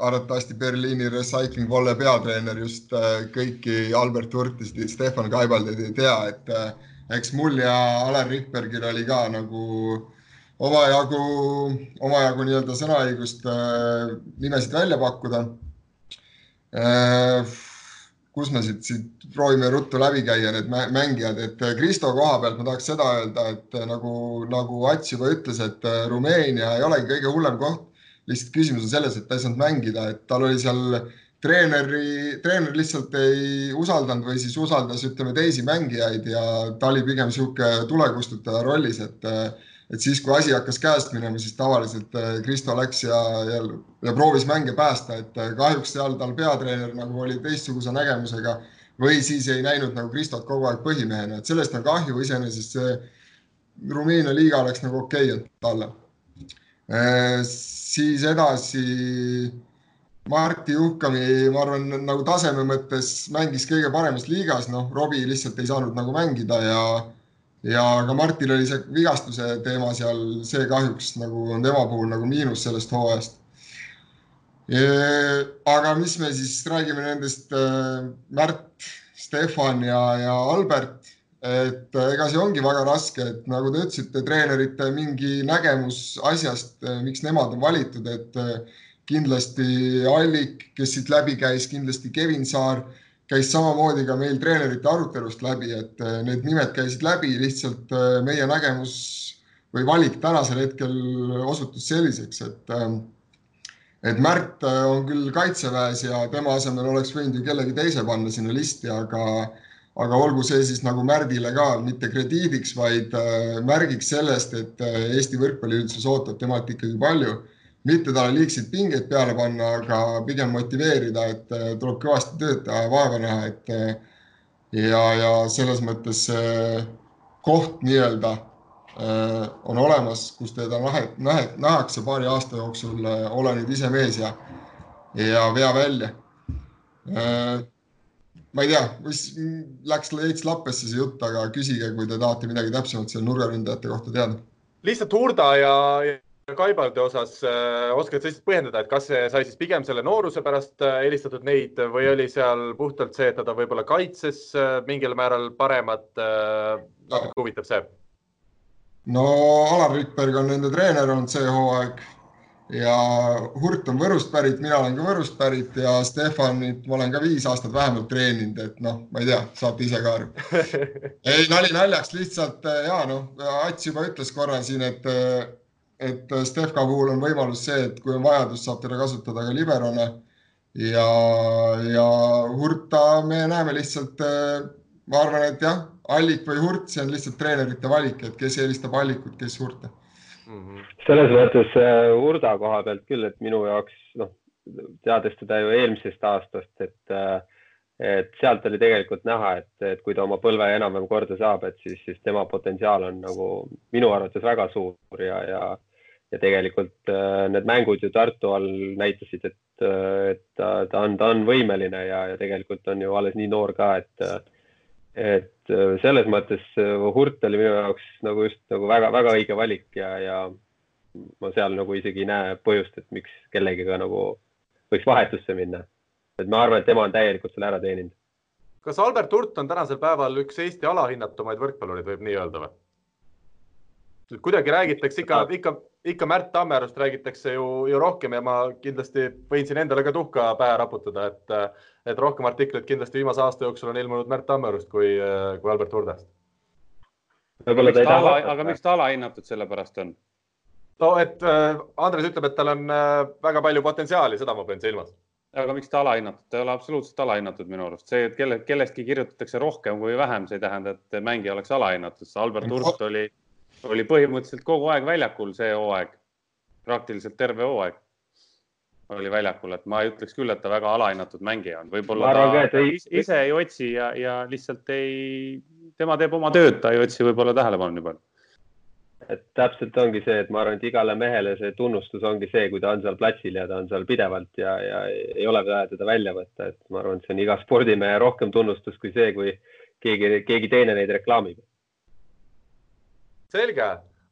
arvatavasti Berliini Recycling Volle peatreener just äh, kõiki Albert Hurtist, Stefan Kaibaldit ei tea, et äh, eks mul ja Alar Rikbergil oli ka nagu omajagu, omajagu nii-öelda sõnaõigust äh, nimesid välja pakkuda. kus me siit, siit proovime ruttu läbi käia, need mängijad, et Kristo koha pealt ma tahaks seda öelda, et nagu, nagu Ats juba ütles, et Rumeenia ei olegi kõige hullem koht lihtsalt küsimus on selles, et ta ei saanud mängida, et tal oli seal treeneri, treener lihtsalt ei usaldanud või siis usaldas, ütleme teisi mängijaid ja ta oli pigem niisugune tulekustutaja rollis, et et siis, kui asi hakkas käest minema, siis tavaliselt eh, Kristo läks ja, ja, ja proovis mänge päästa, et eh, kahjuks seal tal peatreener nagu oli teistsuguse nägemusega või siis ei näinud nagu Kristot kogu aeg põhimehena, et sellest on kahju, iseenesest see Rumeenia liiga oleks nagu okei okay, talle siis edasi Marti Juhkami, ma arvan, nagu taseme mõttes mängis kõige paremas liigas, noh, Robbie lihtsalt ei saanud nagu mängida ja ja ka Martil oli see vigastuse teema seal, see kahjuks nagu on tema puhul nagu miinus sellest hooajast. aga mis me siis räägime nendest äh, Märt, Stefan ja, ja Albert, et äh, ega see ongi väga raske, et nagu te ütlesite, treenerite mingi nägemus asjast, äh, miks nemad on valitud, et kindlasti Allik, kes siit läbi käis, kindlasti Kevin Saar käis samamoodi ka meil treenerite arutelust läbi, et äh, need nimed käisid läbi, lihtsalt äh, meie nägemus või valik tänasel hetkel osutus selliseks, et et Märt äh, on küll kaitseväes ja tema asemel oleks võinud ju kellegi teise panna sinna listi, aga aga olgu see siis nagu Märdile ka mitte krediidiks, vaid märgiks sellest, et Eesti võrkpalliüldsus ootab temalt ikkagi palju mitte talle liigseid pingeid peale panna, aga pigem motiveerida, et äh, tuleb kõvasti tööd teha ja vaeva näha, et äh, ja, ja selles mõttes koht nii-öelda äh, on olemas, kus teda nähakse paari aasta jooksul, ole nüüd ise mees ja, ja vea välja. Ma ei tea, mis läks veits lappesse see jutt, aga küsige, kui te tahate midagi täpsemat seal nurgaründajate kohta teada. lihtsalt Hurda ja, ja Kaibalde osas äh, oskad sa lihtsalt põhjendada, et kas see sai siis pigem selle nooruse pärast äh, helistatud neid või oli seal puhtalt see, et on võib-olla kaitses äh, mingil määral paremad äh,? natuke huvitab see. no Alar Rikberg on nende treener olnud see hooaeg ja Hurt on Võrust pärit, mina olen ka Võrust pärit ja Stefanit ma olen ka viis aastat vähemalt treeninud, et noh, ma ei tea, saate ise ka aru. ei, nali naljaks, lihtsalt ja noh, Ats juba ütles korra siin, et et äh, Stefka puhul on võimalus see, et kui on vajadus, saab teda kasutada ka liberona. ja, ja Hurta me näeme lihtsalt, äh, ma arvan, et jah, Allik või Hurt, see on lihtsalt treenerite valik, et kes eelistab Allikut, kes Hurta mm. -hmm. selles mõttes äh, Hurda koha pealt küll, et minu jaoks noh, teades teda ju eelmisest aastast, et et sealt oli tegelikult näha, et, et kui ta oma põlve enam-vähem korda saab, et siis, siis tema potentsiaal on nagu minu arvates väga suur ja, ja ja tegelikult äh, need mängud ju Tartu all näitasid, et, äh, et ta, ta on, ta on võimeline ja, ja tegelikult on ju alles nii noor ka, et, et äh, selles mõttes Hurt oli minu jaoks nagu just nagu väga-väga õige valik ja, ja ma seal nagu isegi ei näe põhjust, et miks kellegiga nagu võiks vahetusse minna. et ma arvan, et tema on täielikult selle ära teeninud. kas Albert Hurt on tänasel päeval üks Eesti alahinnatumaid võrkpallureid, võib nii öelda või? kuidagi räägitakse ikka, ikka, ikka Märt Tammerust räägitakse ju, ju rohkem ja ma kindlasti võin siin endale ka tuhka pähe raputada, et, et rohkem artikleid kindlasti viimase aasta jooksul on ilmunud Märt Tammerust kui, kui Albert Hurdest. aga miks ta alahinnatud sellepärast on? no et äh, Andres ütleb, et tal on äh, väga palju potentsiaali, seda ma pean silmas. Aga miks ta alahinnatud, ta ei ole absoluutselt alahinnatud minu arust, see, et kelle, kellestki kirjutatakse rohkem või vähem, see ei tähenda, et mängija oleks alahinnatud, Albert Hurt oli oli põhimõtteliselt kogu aeg väljakul see hooaeg, praktiliselt terve hooaeg oli väljakul, et ma ei ütleks küll, et ta väga alahinnatud mängija on, võib-olla ta, ta ei... ise ei otsi ja, ja lihtsalt ei, tema teeb oma tööd, ta ei otsi võib-olla tähelepanu nii palju. et täpselt ongi see, et ma arvan, et igale mehele see tunnustus ongi see, kui ta on seal platsil ja ta on seal pidevalt ja, ja ei ole vaja teda välja võtta, et ma arvan, et see on iga spordimehe rohkem tunnustus kui see, kui keegi, keegi teine neid reklaamib. Selge,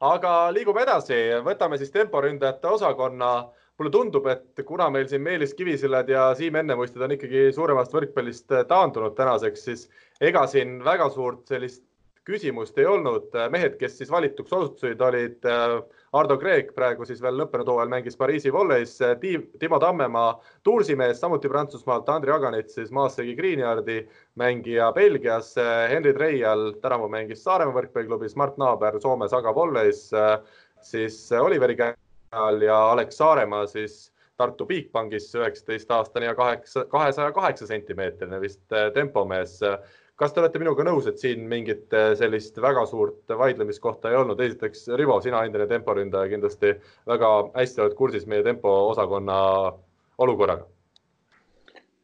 aga liigume edasi, võtame siis temporündajate osakonna. Mulle tundub, et kuna meil siin Meelis Kivisillad ja Siim Ennemuistid on ikkagi suuremast võrkpallist taandunud tänaseks, siis ega siin väga suurt sellist küsimust ei olnud. mehed, kes siis valituks osutusid, olid äh, Ardo Kreek, praegu siis veel lõppenud hooajal mängis Pariisi volleis, Timo Tammemaa Tuursimees, samuti Prantsusmaalt, Andri Aganits siis Maassegi Greenyardi mängija Belgias, Henri Treial tänavu mängis Saaremaa võrkpalliklubis, Mart Naaber Soome Saga volleis, siis Oliveri Käal ja Alex Saaremaa siis Tartu Bigbankis üheksateist aastane ja kaheksa, kahesaja kaheksa sentimeetrine vist tempomees kas te olete minuga nõus, et siin mingit äh, sellist väga suurt vaidlemiskohta ei olnud? esiteks, Rivo, sina endine temporündaja kindlasti väga hästi oled kursis meie tempoosakonna olukorraga.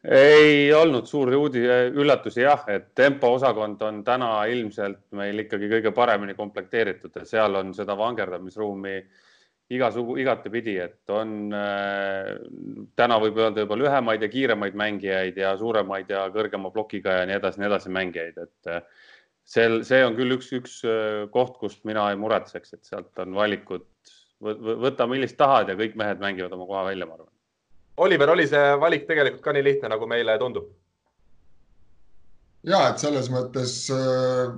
ei olnud suuri uudi-, üllatusi jah, et tempoosakond on täna ilmselt meil ikkagi kõige paremini komplekteeritud, et seal on seda vangerdamisruumi igasugu, igatepidi, et on äh, täna võib öelda juba lühemaid ja kiiremaid mängijaid ja suuremaid ja kõrgema plokiga ja nii edasi, nii edasi mängijaid, et äh, sel, see on küll üks, üks äh, koht, kust mina ei muretseks, et sealt on valikud, võta millist tahad ja kõik mehed mängivad oma koha välja, ma arvan. Oliver, oli see valik tegelikult ka nii lihtne, nagu meile tundub? ja et selles mõttes äh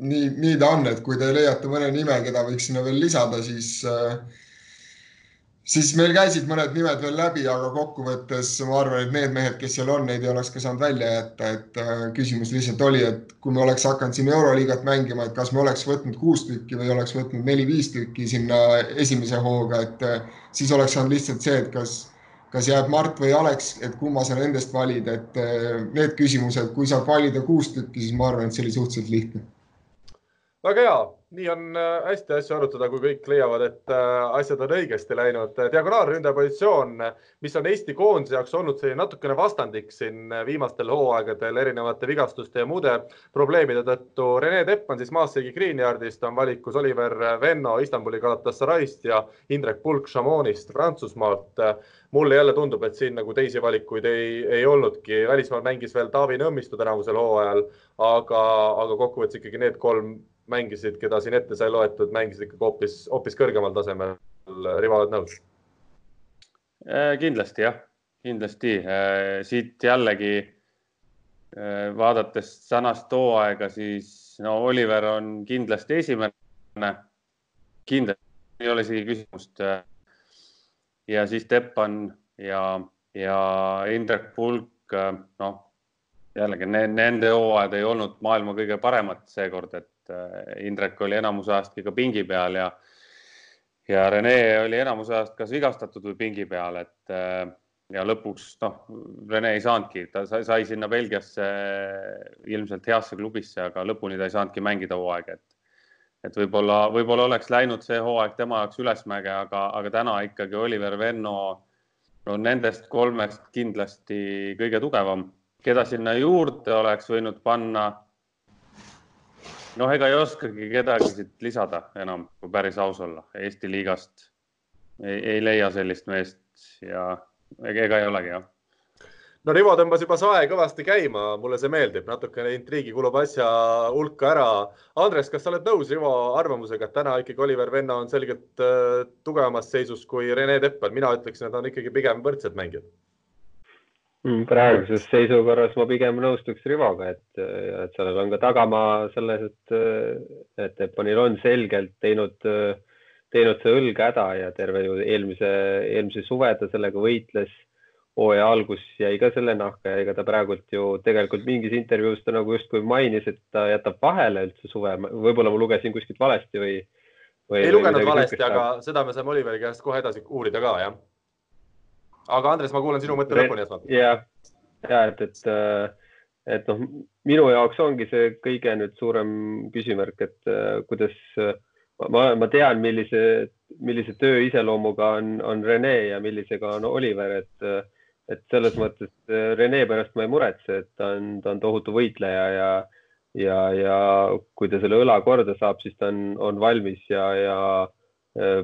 nii, nii ta on, et kui te leiate mõne nime, keda võiks sinna veel lisada, siis äh, siis meil käisid mõned nimed veel läbi, aga kokkuvõttes ma arvan, et need mehed, kes seal on, neid ei oleks ka saanud välja jätta, et äh, küsimus lihtsalt oli, et kui me oleks hakanud siin Euroliigat mängima, et kas me oleks võtnud kuus tükki või oleks võtnud neli-viis tükki sinna esimese hooga, et äh, siis oleks saanud lihtsalt see, et kas, kas jääb Mart või Alex, et kumma sa nendest valid, et need küsimused, kui saab valida kuus tükki, siis ma arvan, et see oli suhteliselt lihtne väga hea, nii on äh, hästi asju arutada, kui kõik leiavad, et äh, asjad on õigesti läinud. diagonaalründaja positsioon, mis on Eesti koondise jaoks olnud selline natukene vastandik siin viimastel hooaegadel erinevate vigastuste ja muude probleemide tõttu. Rene Teppmann siis Maassegi Greenyardist on valikus Oliver Venno Istanbuli Galatasarayst ja Indrek Pulk Chamonix'ist Prantsusmaalt. mulle jälle tundub, et siin nagu teisi valikuid ei, ei olnudki. välismaal mängis veel Taavi Nõmmistu tänavusel hooajal, aga, aga kokkuvõttes ikkagi need kolm mängisid, keda siin ette sai loetud, mängisid ikkagi hoopis, hoopis kõrgemal tasemel. Rivo, oled nõus? Äh, kindlasti jah, kindlasti äh, siit jällegi äh, vaadates tänast hooaega, siis no Oliver on kindlasti esimene. kindlasti ei ole isegi küsimust. ja siis Teppan ja, ja Indrek Pulk, noh jällegi nende hooajad ei olnud maailma kõige paremad seekord, et et äh, Indrek oli enamuse ajast ka pingi peal ja, ja Rene oli enamuse ajast kas vigastatud või pingi peal, et äh, ja lõpuks noh, Rene ei saanudki, ta sai, sai sinna Belgiasse ilmselt heasse klubisse, aga lõpuni ta ei saanudki mängida hooaega, et et võib-olla, võib-olla oleks läinud see hooaeg tema jaoks ülesmäge, aga, aga täna ikkagi Oliver Venno on nendest kolmest kindlasti kõige tugevam. keda sinna juurde oleks võinud panna noh, ega ei oskagi kedagi siit lisada enam, kui päris aus olla. Eesti liigast ei, ei leia sellist meest ja ega, ega ei olegi jah. no Rivo tõmbas juba sae kõvasti käima, mulle see meeldib, natukene intriigi kulub asja hulka ära. Andres, kas sa oled nõus Rivo arvamusega, et täna ikkagi Oliver Venno on selgelt äh, tugevamas seisus kui Rene Teppel, mina ütleksin, et nad on ikkagi pigem võrdsed mängijad praeguses seisukorras ma pigem nõustuks Rivoga, et, et sellel on ka tagamaa selles, et, et Epponil on selgelt teinud, teinud see õlg häda ja terve ju eelmise, eelmise suve ta sellega võitles. hooaja algus jäi ka selle nahka ja ega ta praegult ju tegelikult mingis intervjuus ta nagu justkui mainis, et ta jätab vahele üldse suve, võib-olla ma lugesin kuskilt valesti või, või. ei lugenud valesti, aga seda me saame Oliveri käest kohe edasi uurida ka, jah aga Andres, ma kuulan sinu mõtte lõpuni esmalt. jah, ja et, et, äh, et noh, minu jaoks ongi see kõige nüüd suurem küsimärk, et äh, kuidas ma, ma tean, millise, millise töö iseloomuga on, on Rene ja millisega on Oliver, et, et selles mõttes äh, Rene pärast ma ei muretse, et ta on, ta on tohutu võitleja ja, ja, ja kui ta selle õla korda saab, siis ta on, on valmis ja, ja Äh,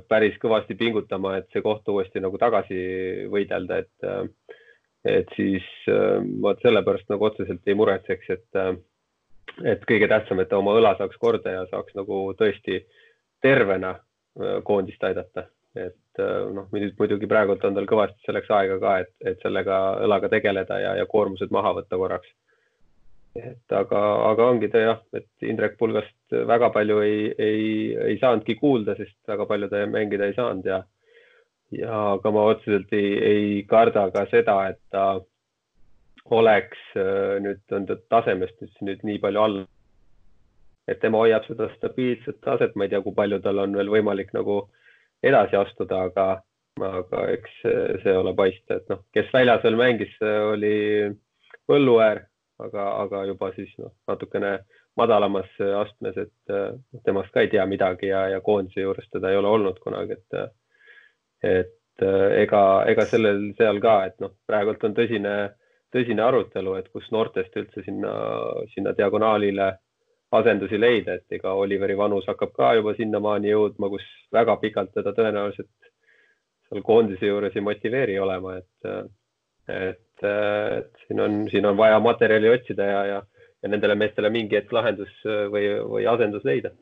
päris kõvasti pingutama, et see koht uuesti nagu tagasi võidelda, et, äh, et siis äh, vot sellepärast nagu otseselt ei muretseks, et, et kõige tähtsam, et oma õla saaks korda ja saaks nagu tõesti tervena koondist aidata, et noh, muidugi praegult on tal kõvasti selleks aega ka, et, et sellega õlaga tegeleda ja, ja koormused maha võtta korraks et aga, aga ongi ta jah, et Indrek Pulgast väga palju ei, ei, ei saanudki kuulda, sest väga palju ta mängida ei saanud ja, ja aga ma otseselt ei, ei karda ka seda, et ta oleks nüüd on ta tasemest nüüd nii palju all. et tema hoiab seda stabiilset taset, ma ei tea, kui palju tal on veel võimalik nagu edasi astuda, aga, aga eks see ole paista, et noh, kes väljas veel mängis, oli Põlluäär aga, aga juba siis noh, natukene madalamas astmes, et noh, temast ka ei tea midagi ja, ja koondise juures teda ei ole olnud kunagi, et, et ega, ega sellel seal ka, et noh, praegult on tõsine, tõsine arutelu, et kus noortest üldse sinna, sinna diagonaalile asendusi leida, et ega Oliveri vanus hakkab ka juba sinnamaani jõudma, kus väga pikalt teda tõenäoliselt seal koondise juures ei motiveeri olema, et, et, et siin on, siin on vaja materjali otsida ja, ja, ja nendele meestele mingi hetk lahendus või, või asendus leida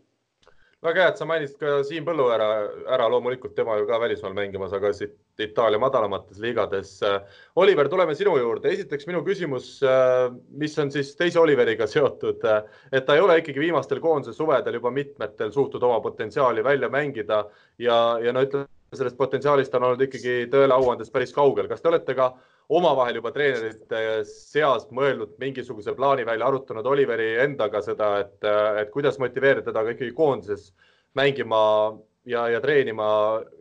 väga hea, et sa mainisid ka Siim Põllu ära, ära loomulikult tema ju ka välismaal mängimas, aga siit Itaalia madalamates liigades. Oliver, tuleme sinu juurde. esiteks minu küsimus, mis on siis teise Oliveriga seotud, et ta ei ole ikkagi viimastel koondise suvedel juba mitmetel suutnud oma potentsiaali välja mängida ja, ja no ütleme, sellest potentsiaalist on olnud ikkagi tõele au andes päris kaugel. kas te olete ka omavahel juba treenerite seas mõelnud mingisuguse plaani välja, arutanud Oliveri endaga seda, et, et kuidas motiveerida teda ka ikkagi koondises mängima ja, ja treenima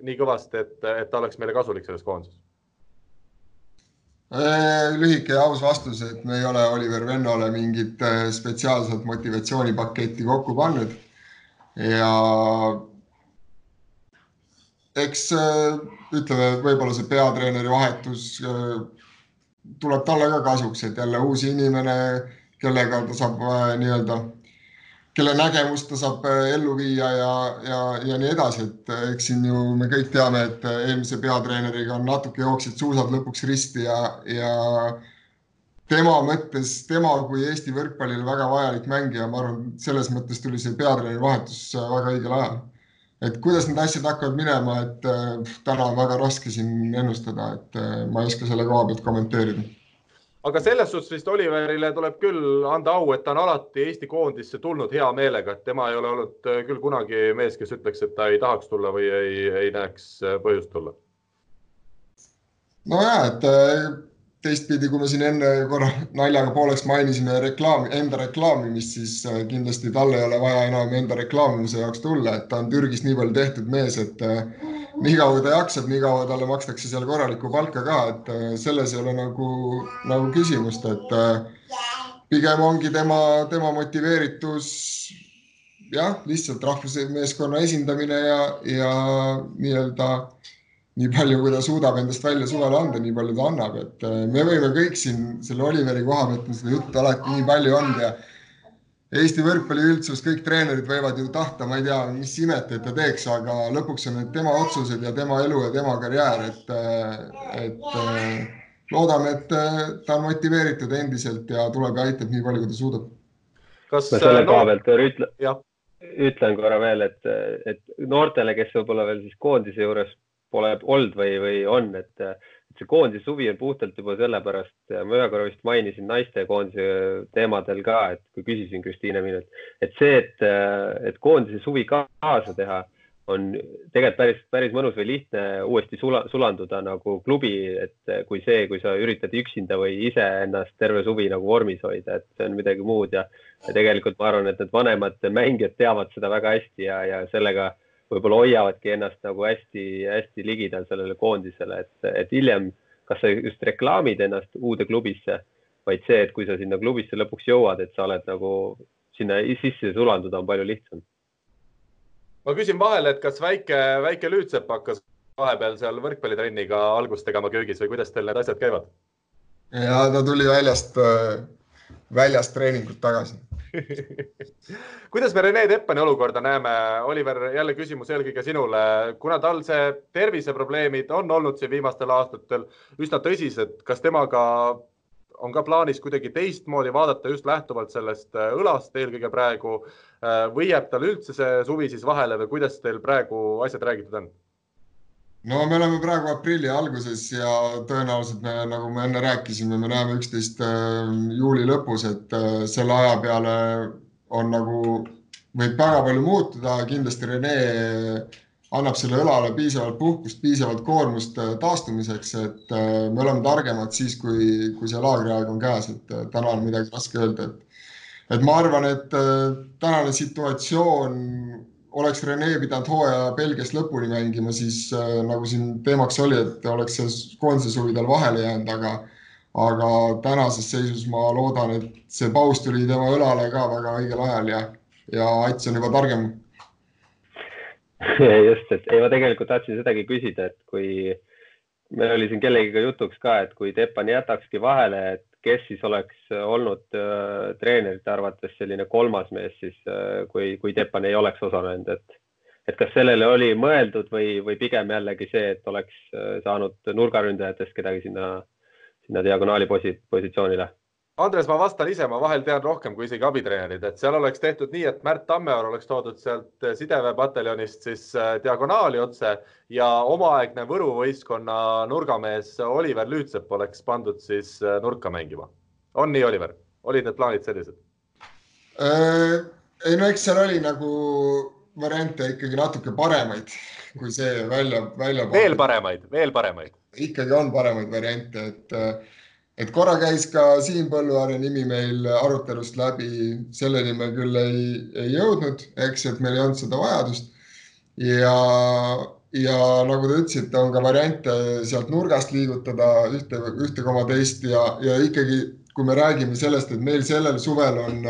nii kõvasti, et, et ta oleks meile kasulik selles koondises? Äh, lühike ja aus vastus, et me ei ole Oliver Vennole mingit äh, spetsiaalset motivatsioonipaketti kokku pannud ja eks äh, ütleme, võib-olla see peatreeneri vahetus tuleb talle ka kasuks, et jälle uus inimene, kellega ta saab äh, nii-öelda, kelle nägemust ta saab äh, ellu viia ja, ja, ja nii edasi, et äh, eks siin ju me kõik teame, et eelmise peatreeneriga on natuke jooksid suusad lõpuks risti ja, ja tema mõttes, tema kui Eesti võrkpallile väga vajalik mängija, ma arvan, selles mõttes tuli see peatreeneri vahetus väga õigel ajal et kuidas need asjad hakkavad minema, et äh, täna on väga raske siin ennustada, et äh, ma ei oska selle koha pealt kommenteerida. aga selles suhtes vist Oliverile tuleb küll anda au, et ta on alati Eesti koondisse tulnud hea meelega, et tema ei ole olnud äh, küll kunagi mees, kes ütleks, et ta ei tahaks tulla või ei, ei näeks põhjust tulla. no ja, et teistpidi, kui me siin enne korra naljaga pooleks mainisime reklaami, enda reklaamimist, siis äh, kindlasti tal ei ole vaja enam enda reklaamimise jaoks tulla, et ta on Türgis nii palju tehtud mees, et äh, nii kaua ta jaksab, nii kaua talle makstakse seal korralikku palka ka, et äh, selles ei ole nagu, nagu küsimust, et pigem ongi tema, tema motiveeritus jah, lihtsalt rahvusmeeskonna esindamine ja, ja nii-öelda nii palju, kui ta suudab endast välja suvele anda, nii palju ta annab, et äh, me võime kõik siin selle Oliveri koha pealt on seda juttu alati nii palju olnud ja Eesti võrkpalli üldsus, kõik treenerid võivad ju tahta, ma ei tea, mis imet, et ta teeks, aga lõpuks on need tema otsused ja tema elu ja tema karjäär, et, äh, et äh, loodame, et ta on motiveeritud endiselt ja tuleb ja aitab nii palju, kui ta suudab. kas ma selle koha pealt veel ütlen, ütlen korra veel, et, et noortele, kes võib-olla veel siis koondise juures pole olnud või, või on, et see koondise suvi on puhtalt juba sellepärast, ma ühe korra vist mainisin naistekoondise teemadel ka, et kui küsisin Kristiine minult, et see, et, et koondise suvi kaasa teha, on tegelikult päris, päris mõnus või lihtne uuesti sula, sulanduda nagu klubi, et kui see, kui sa üritad üksinda või ise ennast terve suvi nagu vormis hoida, et see on midagi muud ja, ja tegelikult ma arvan, et need vanemad mängijad teavad seda väga hästi ja, ja sellega võib-olla hoiavadki ennast nagu hästi-hästi ligidal sellele koondisele, et, et hiljem, kas sa just reklaamid ennast uude klubisse, vaid see, et kui sa sinna klubisse lõpuks jõuad, et sa oled nagu sinna sisse sulanduda on palju lihtsam. ma küsin vahele, et kas väike, väike Lüütsepp hakkas vahepeal seal võrkpallitrenniga algust tegema köögis või kuidas teil need asjad käivad? ja ta tuli väljast, väljast treeningult tagasi kuidas me Rene Teppani olukorda näeme? Oliver, jälle küsimus eelkõige sinule, kuna tal see terviseprobleemid on olnud siin viimastel aastatel üsna tõsised, kas temaga on ka plaanis kuidagi teistmoodi vaadata just lähtuvalt sellest äh, õlast eelkõige praegu äh, või jääb tal üldse see suvi siis vahele või kuidas teil praegu asjad räägitud on? No me oleme praegu aprilli alguses ja tõenäoliselt me, nagu me enne rääkisime, me näeme üksteist äh, juuli lõpus, et äh, selle aja peale on nagu, võib väga palju muutuda, kindlasti Rene annab selle õlale piisavalt puhkust, piisavalt koormust äh, taastumiseks, et me oleme targemad siis, kui, kui see laagriaeg on käes, et täna on midagi raske öelda, et, et ma arvan, et tänane situatsioon oleks Rene pidanud hooaja Belgias lõpuni mängima, siis äh, nagu siin teemaks oli, et oleks see koondise suvi tal vahele jäänud, aga, aga tänases seisus ma loodan, et see paus tuli tema õlale ka väga õigel ajal ja, ja Ats on juba targem. just, et ei, ma tegelikult tahtsin sedagi küsida, et kui meil oli siin kellegiga jutuks ka, et kui Teppan jätakski vahele, et kes siis oleks olnud äh, treenerite arvates selline kolmas mees siis äh,, kui, kui Teppan ei oleks osalenud, et, et kas sellele oli mõeldud või, või pigem jällegi see, et oleks äh, saanud nurgaründajatest kedagi sinna, sinna diagonaali posi, positsioonile Andres, ma vastan ise, ma vahel tean rohkem kui isegi abitreenerid, et seal oleks tehtud nii, et Märt Tammearu oleks toodud sealt sideväepataljonist siis äh, diagonaali otse ja omaaegne Võru võistkonna nurgamees Oliver Lüütsepp oleks pandud siis äh, nurka mängima. on nii, Oliver? olid need plaanid sellised? Äh, ei no eks seal oli nagu variante ikkagi natuke paremaid kui see välja, välja. veel paremaid, veel paremaid. ikkagi on paremaid variante, et et korra käis ka Siim Põlluaare nimi meil arutelust läbi, selleni me küll ei, ei jõudnud, eks, et meil ei olnud seda vajadust. ja, ja nagu te ütlesite, on ka variante sealt nurgast liigutada ühte, ühte koma teist. Ja, ja ikkagi, kui me räägime sellest, et meil sellel suvel on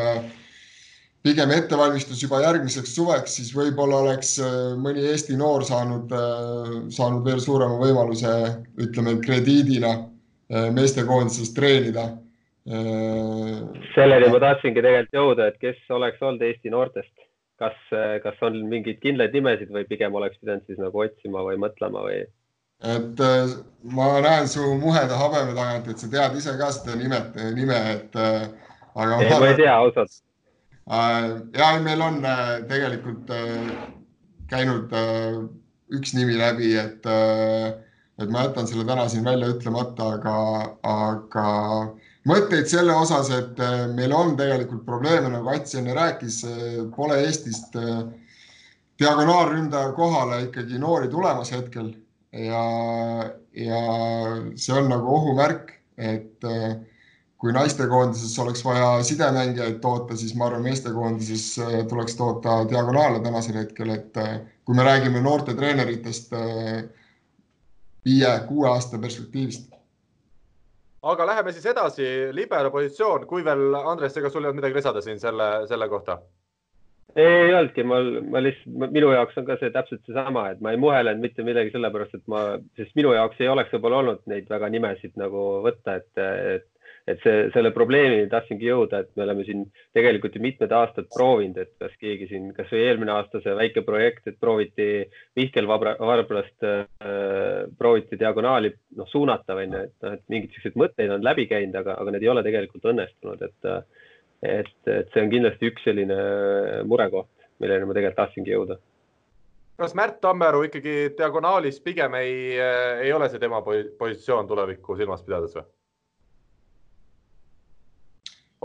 pigem ettevalmistus juba järgmiseks suveks, siis võib-olla oleks äh, mõni Eesti noor saanud, äh, saanud veel suurema võimaluse, ütleme krediidina meestekoondises treenida. Äh, selleni ma tahtsingi tegelikult jõuda, et kes oleks olnud Eesti noortest, kas, äh, kas on mingeid kindlaid nimesid või pigem oleks pidanud siis nagu otsima või mõtlema või? et ma näen su muheda habeme tagant, et sa tead ise ka seda nimet, nime, et aga. ei, ma ei tea ausalt. ja meil on tegelikult käinud üks nimi läbi, et et ma jätan selle täna siin välja ütlemata, aga, aga mõtteid selle osas, et äh, meil on tegelikult probleeme, nagu Ats enne rääkis, äh, pole Eestist äh, diagonaalründaja kohale ikkagi noori tulemas hetkel. Ja, ja see on nagu ohumärk, et kui naistekoondises oleks vaja sidemängijaid toota, siis ma arvan, meestekoondises tuleks toota diagonaale tänasel hetkel, et kui me räägime noorte treeneritest viie-kuue aasta perspektiivist. aga läheme siis edasi, libero positsioon, kui veel, Andres, ega sul ei olnud midagi lisada siin selle, selle kohta? ei olnudki, ma, ma lihtsalt, minu jaoks on ka see täpselt seesama, et ma ei muhelenud mitte midagi sellepärast, et ma, sest minu jaoks ei oleks võib-olla olnud neid väga nimesid nagu võtta, et, et et see, selle probleemini tahtsingi jõuda, et me oleme siin tegelikult ju mitmed aastad proovinud, et kas keegi siin, kasvõi eelmine aasta see väike projekt, et prooviti Mihkel Varbrast äh,, prooviti diagonaali noh, suunata noh, et noh, et mingeid selliseid mõtteid on läbi käinud, aga, aga need ei ole tegelikult õnnestunud, et et, et see on kindlasti üks selline murekoht, milleni ma tegelikult tahtsingi jõuda kas Märt Tammeru ikkagi diagonaalis pigem ei, ei ole see tema positsioon tulevikku silmas pidades või?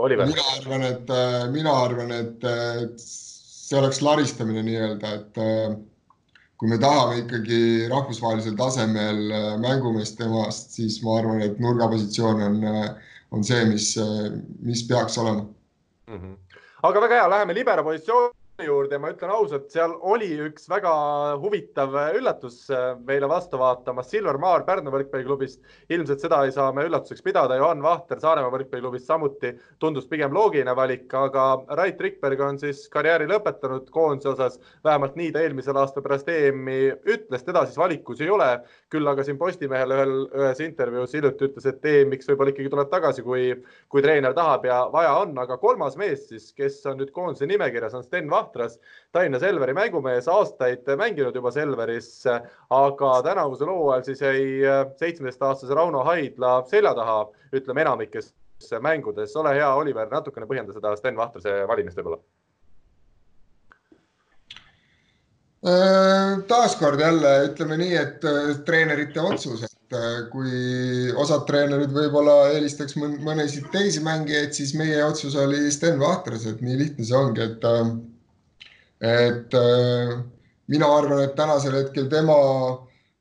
Mina arvan, et äh, mina arvan, et see oleks laristamine nii-öelda, et äh, kui me tahame ikkagi rahvusvahelisel tasemel äh, mängumeest temast, siis ma arvan, et nurgapositsioon on, on see, mis, mis peaks olema mm. -hmm. aga väga hea, läheme libero positsiooni juurde ja ma ütlen ausalt, seal oli üks väga huvitav üllatus äh, meile vastu vaatamas. Silver Maar Pärnu võrkpalliklubist, ilmselt seda ei saa me üllatuseks pidada. Johan Vahter Saaremaa võrkpalliklubist samuti tundus pigem loogiline valik, aga Rait Rikberg on siis karjääri lõpetanud koondise osas. vähemalt nii ta eelmisel aastal pärast EM-i ütles, teda siis valikus ei ole. küll aga siin Postimehele ühel, ühes intervjuus hiljuti ütles, et EM-iks võib-olla ikkagi tuleb tagasi, kui, kui treener tahab ja vaja on, aga kolmas mees siis, kes on nüüd koondise nimekirjas, on Sten Vaht Vahtras, Tallinna Selveri mängumees, aastaid mänginud juba Selveris, aga tänavusel hooajal siis jäi seitsmeteistaastase Rauno Haidla selja taha, ütleme enamikes mängudes. ole hea, Oliver, natukene põhjenda seda Sten Vahtrase valimist võib-olla. Äh, taaskord jälle ütleme nii, et äh, treenerite otsus, et äh, kui osad treenerid võib-olla eelistaks mõnesid teisi mängijaid, siis meie otsus oli Sten Vahtras, et nii lihtne see ongi, et et äh, mina arvan, et tänasel hetkel tema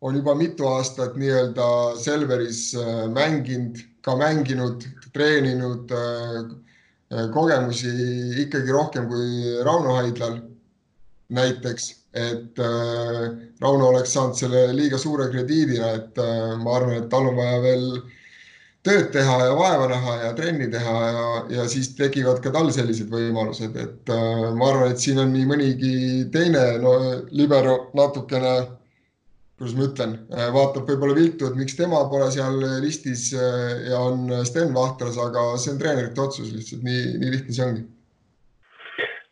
on juba mitu aastat nii-öelda Selveris äh, mänginud, ka mänginud, treeninud äh, kogemusi ikkagi rohkem kui Rauno Haidlal näiteks, et Rauno oleks saanud selle liiga suure krediidina, et ma arvan, et tal on vaja veel tööd teha ja vaeva näha ja trenni teha ja, ja siis tekivad ka tal sellised võimalused, et äh, ma arvan, et siin on nii mõnigi teine no libero natukene kuidas ma ütlen, vaatab võib-olla viltu, et miks tema pole seal listis ja on Sten Vahtras, aga see on treenerite otsus lihtsalt nii, nii lihtne see ongi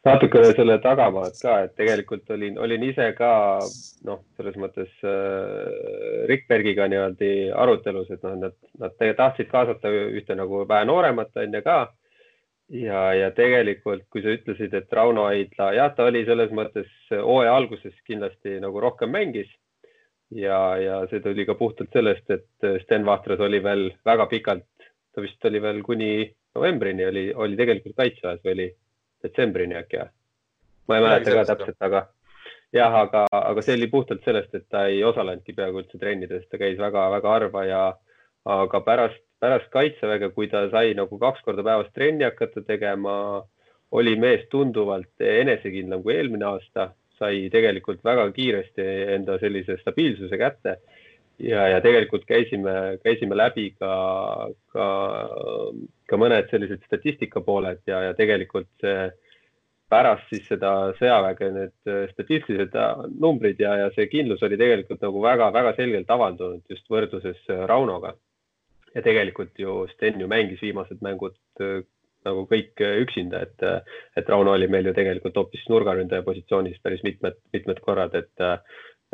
natukene selle tagamaad ka, et tegelikult olin, olin ise ka noh, selles mõttes äh, Rick Bergiga niimoodi arutelus, et noh, nad, nad tahtsid kaasata ühte nagu vähe nooremat onju ka. ja, ja tegelikult, kui sa ütlesid, et Rauno Aidla, jah, ta oli selles mõttes hooaja alguses kindlasti nagu rohkem mängis. ja, ja see tuli ka puhtalt sellest, et Sten Vahtras oli veel väga pikalt, ta vist oli veel kuni novembrini oli, oli tegelikult kaitseväes või oli detsembrini äkki või? ma ei mäleta ka täpselt, aga jah, aga, aga see oli puhtalt sellest, et ta ei osalenudki peaaegu üldse trennides, ta käis väga-väga harva ja aga pärast, pärast kaitseväge, kui ta sai nagu kaks korda päevas trenni hakata tegema, oli mees tunduvalt enesekindlam kui eelmine aasta, sai tegelikult väga kiiresti enda sellise stabiilsuse kätte ja, ja tegelikult käisime, käisime läbi ka, ka, ka mõned sellised statistika pooled ja, ja tegelikult see pärast siis seda sõjaväge need statistilised numbrid ja, ja see kindlus oli tegelikult nagu väga-väga selgelt avaldunud just võrdluses Raunoga. ja tegelikult ju Sten ju mängis viimased mängud nagu kõik üksinda, et, et Rauno oli meil ju tegelikult hoopis nurgaründaja positsioonis päris mitmed, mitmed korrad, et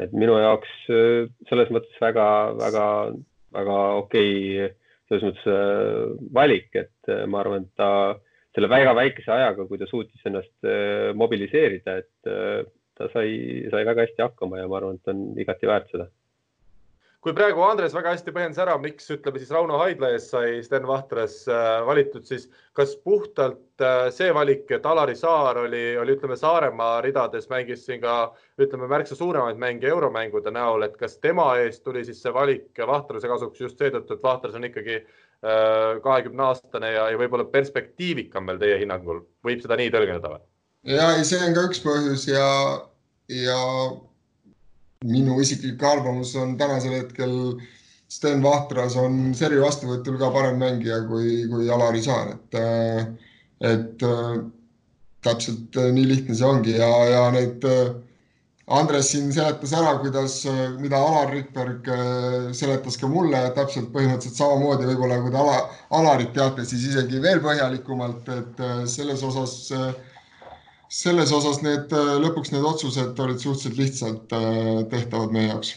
et minu jaoks äh, selles mõttes väga-väga-väga okei okay, selles mõttes äh, valik, et äh, ma arvan, et ta selle väga väikese ajaga, kui ta suutis ennast mobiliseerida, et ta sai, sai väga hästi hakkama ja ma arvan, et on igati väärt seda kui praegu Andres väga hästi põhjendas ära, miks ütleme siis Rauno Haidla ees sai Sten Vahtras äh, valitud, siis kas puhtalt äh, see valik, et Alari Saar oli, oli ütleme Saaremaa ridades, mängis siin ka ütleme märksa suuremaid mänge euromängude näol, et kas tema eest tuli siis see valik Vahtrase kasuks just seetõttu, et Vahtras on ikkagi äh, kahekümne aastane ja, ja võib-olla perspektiivikam veel teie hinnangul, võib seda nii tõlgendada või? ja see on ka üks põhjus ja, ja minu isiklik arvamus on tänasel hetkel Sten Vahtras on seri vastuvõtul ka parem mängija kui, kui Alari Saar, et, et täpselt nii lihtne see ongi ja, ja need Andres siin seletas ära, kuidas, mida Alar Rikberg seletas ka mulle täpselt põhimõtteliselt samamoodi, võib-olla kui te Ala, Alarit teate, siis isegi veel põhjalikumalt, et selles osas äh, selles osas need äh, lõpuks need otsused olid suhteliselt lihtsalt äh, tehtavad meie jaoks.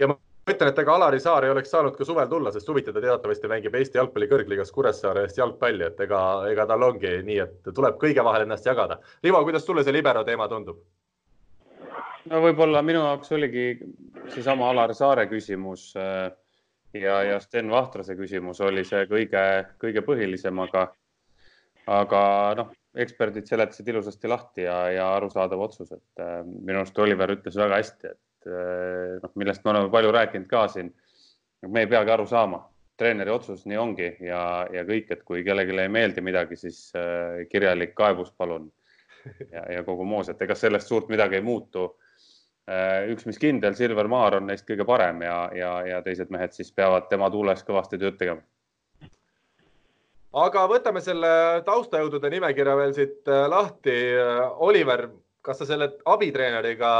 ja ma ütlen, et ega Alari Saar ei oleks saanud ka suvel tulla, sest suvi ta teatavasti mängib Eesti jalgpalli kõrgliigas Kuressaare eest jalgpalli, et ega, ega tal ongi nii, et tuleb kõige vahel ennast jagada. Rivo, kuidas sulle see libero teema tundub? no võib-olla minu jaoks oligi seesama Alar Saare küsimus äh, ja, ja Sten Vahtrase küsimus oli see kõige, kõige põhilisem, aga, aga noh, eksperdid seletasid ilusasti lahti ja, ja arusaadav otsus, et äh, minu arust Oliver ütles väga hästi, et äh, noh, millest me oleme palju rääkinud ka siin. me ei peagi aru saama, treeneri otsus nii ongi ja, ja kõik, et kui kellelegi ei meeldi midagi, siis äh, kirjalik kaebus, palun. ja, ja kogu moos, et ega sellest suurt midagi ei muutu äh,. üks, mis kindel, Silver Maar on neist kõige parem ja, ja, ja teised mehed siis peavad tema tuules kõvasti tööd tegema aga võtame selle taustajõudude nimekirja veel siit äh, lahti. Oliver, kas sa selle abitreeneriga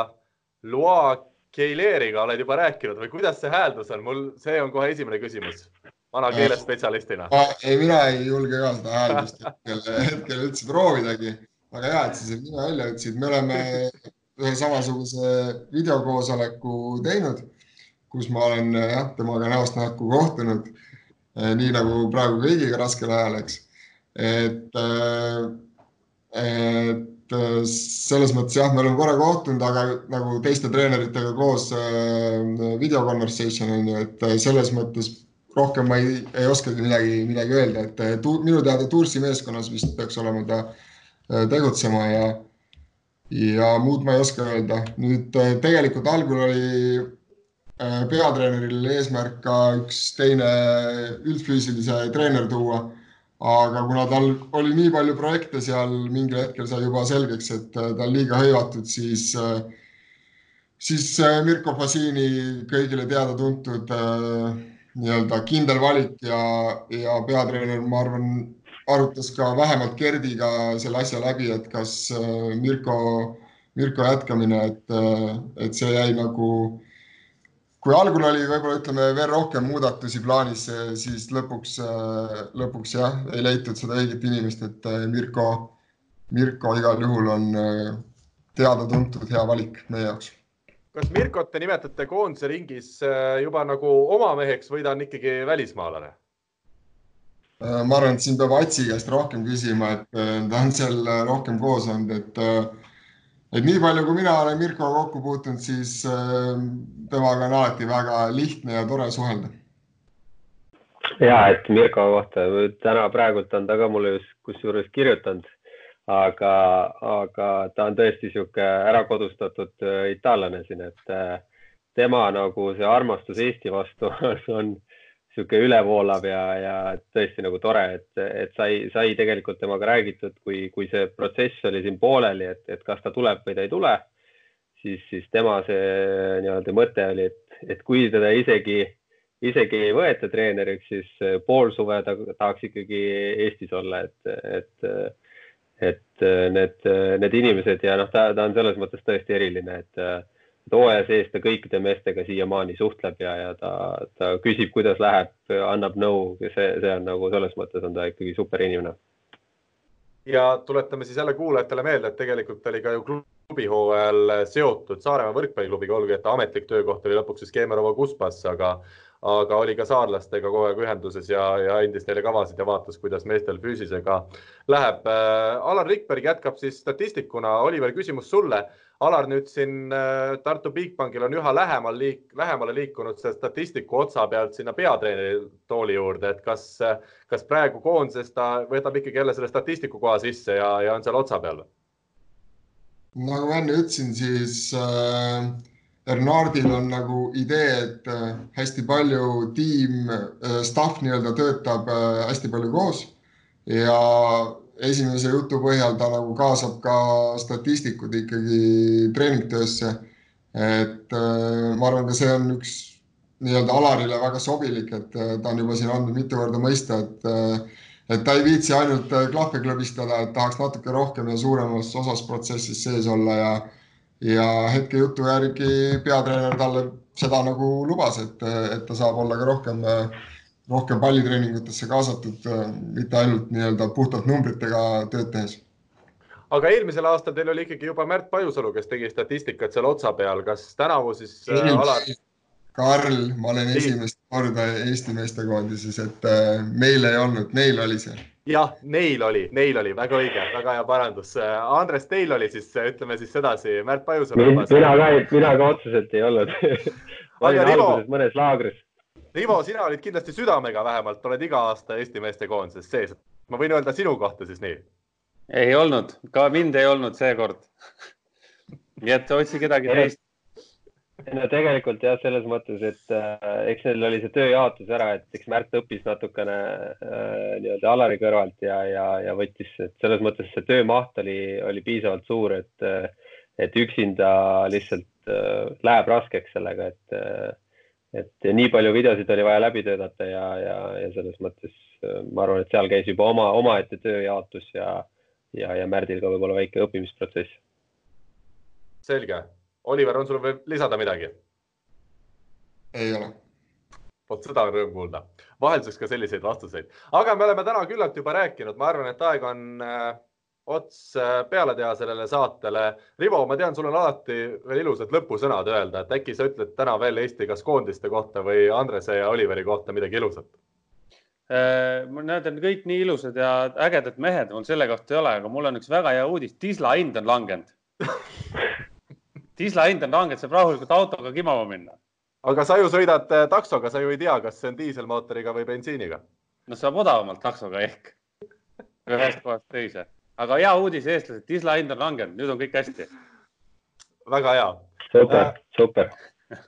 Loa Keileriga oled juba rääkinud või kuidas see hääldus on? mul, see on kohe esimene küsimus vana keelespetsialistina. ei, mina ei julge ka seda hääldust hetkel, hetkel üldse proovidagi. väga hea, et sa selle nime välja ütlesid. me oleme ühe samasuguse videokoosoleku teinud, kus ma olen jah, temaga näost näkku kohtunud nii nagu praegu kõigiga raskel ajal, eks. et, eh, et eh, selles mõttes jah, me oleme korra kohtunud, aga nagu teiste treeneritega koos video conversation on ju, et selles mõttes rohkem ma ei, ei oskagi midagi, midagi öelda, et tu, minu teada Tursi meeskonnas vist peaks olema ta tegutsema ja, ja muud ma ei oska öelda. nüüd tegelikult algul oli Äh, peatreeneril eesmärk ka üks teine üldfüüsilise treener tuua. aga kuna tal oli nii palju projekte seal, mingil hetkel sai juba selgeks, et äh, ta on liiga hõivatud, siis, äh, siis Mirko Fasini kõigile teada-tuntud nii-öelda kindel valik ja, ja peatreener, ma arvan, arutas ka vähemalt Gerdiga selle asja läbi, et kas Mirko, Mirko jätkamine, et, et see jäi nagu kui algul oli võib-olla ütleme veel rohkem muudatusi plaanis, siis lõpuks, lõpuks jah, ei leitud seda õiget inimest, et Mirko, Mirko igal juhul on teada-tuntud hea valik meie jaoks. kas Mirkot te nimetate koondise ringis juba nagu oma meheks või ta on ikkagi välismaalane? Äh, ma arvan, et siin peab Atsi käest rohkem küsima, et äh, ta on seal äh, rohkem koos olnud, et et nii palju, kui mina olen Mirkoga kokku puutunud, siis temaga on alati väga lihtne ja tore suhelda. ja et Mirko kohta täna praegult on ta ka mulle just kusjuures kirjutanud, aga, aga ta on tõesti niisugune ärakodustatud itaallane siin, et tema nagu see armastus Eesti vastu on niisugune ülevoolav ja, ja tõesti nagu tore, et, et sai, sai tegelikult temaga räägitud, kui, kui see protsess oli siin pooleli, et, et kas ta tuleb või ta ei tule, siis, siis tema see nii-öelda mõte oli, et, et kui teda isegi, isegi ei võeta treeneriks, siis pool suve ta tahaks ikkagi Eestis olla, et, et, et need, need inimesed ja noh, ta, ta on selles mõttes tõesti eriline, et hooaja sees ta kõikide meestega siiamaani suhtleb ja, ja ta, ta küsib, kuidas läheb, annab nõu, see, see on nagu selles mõttes on ta ikkagi super inimene. ja tuletame siis jälle kuulajatele meelde, et tegelikult oli ka ju klubihooajal seotud Saaremaa võrkpalliklubiga, olgugi et ametlik töökoht oli lõpuks siis Keemiarova Kuspas, aga aga oli ka saarlastega kogu aeg ühenduses ja, ja andis neile kavasid ja vaatas, kuidas meestel füüsisega läheb. Alar Rikberg jätkab siis statistikuna. Oliver, küsimus sulle Alar nüüd siin äh, Tartu Bigbankil on üha lähemal liik, lähemale liikunud see statistiku otsa pealt sinna peatreeneri tooli juurde, et kas, kas praegu koondises ta võtab ikkagi jälle selle statistiku koha sisse ja, ja on seal otsa peal? nagu ma enne ütlesin, siis äh, Bernardil on nagu idee, et äh, hästi palju tiim äh,, staff nii-öelda töötab äh, hästi palju koos ja esimese jutu põhjal ta nagu kaasab ka statistikud ikkagi treeningtöösse. et äh, ma arvan, ka see on üks nii-öelda Alarile väga sobilik, et äh, ta on juba siin andnud mitu korda mõista, et äh, et ta ei viitsi ainult klahve klõbistada, et tahaks natuke rohkem ja suuremas osas protsessis sees olla ja ja hetke jutu järgi peatreener talle seda nagu lubas, et, et ta saab olla ka rohkem äh, rohkem pallitreeningutesse kaasatud, äh, mitte ainult nii-öelda puhtalt numbritega tööd tehes. aga eelmisel aastal teil oli ikkagi juba Märt Pajusalu, kes tegi statistikat seal otsa peal, kas tänavu siis äh, Alar? Karl, ma olen esimest korda Eesti meestekoondises, et äh, meil ei olnud, neil oli see. jah, neil oli, neil oli, väga õige, väga hea parandus. Andres, teil oli siis, ütleme siis sedasi, Märt Pajusalu. mina ka, mina ka otseselt ei olnud olin alguses mõnes laagris Rivo, sina olid kindlasti südamega vähemalt, oled iga aasta Eesti meeste koondises sees. ma võin öelda sinu kohta siis nii? ei olnud, ka mind ei olnud seekord nii et otsi kedagi teist. no tegelikult jah, selles mõttes, et äh, eks neil oli see tööjaotus ära, et eks Märt õppis natukene äh, nii-öelda Alari kõrvalt ja, ja, ja võttis, et selles mõttes see töömaht oli, oli piisavalt suur, et, äh, et üksinda lihtsalt äh, läheb raskeks sellega, et äh, et nii palju videosid oli vaja läbi töötada ja, ja, ja selles mõttes äh, ma arvan, et seal käis juba oma, omaette tööjaotus ja, ja, ja Märdil ka võib-olla väike õppimisprotsess. selge. Oliver, on sul veel lisada midagi? ei ole. vot seda on rõõm kuulda. vahelduseks ka selliseid vastuseid, aga me oleme täna küllalt juba rääkinud, ma arvan, et aeg on äh, ots äh, peale teha sellele saatele. Rivo, ma tean, sul on alati veel ilusad lõpusõnad öelda, et äkki sa ütled täna veel Eesti kas koondiste kohta või Andrese ja Oliveri kohta midagi ilusat? Äh, Nad on kõik nii ilusad ja ägedad mehed, mul selle kohta ei ole, aga mul on üks väga hea uudis. Tisla hind on langenud Tisla hind on langenud, saab rahulikult autoga kimama minna. aga sa ju sõidad äh, taksoga, sa ju ei tea, kas see on diiselmootoriga või bensiiniga. no saab odavamalt taksoga ehk ühest kohast teise aga hea uudis, eestlased, Tisla hind on langenud, nüüd on kõik hästi. väga hea. super äh,, super.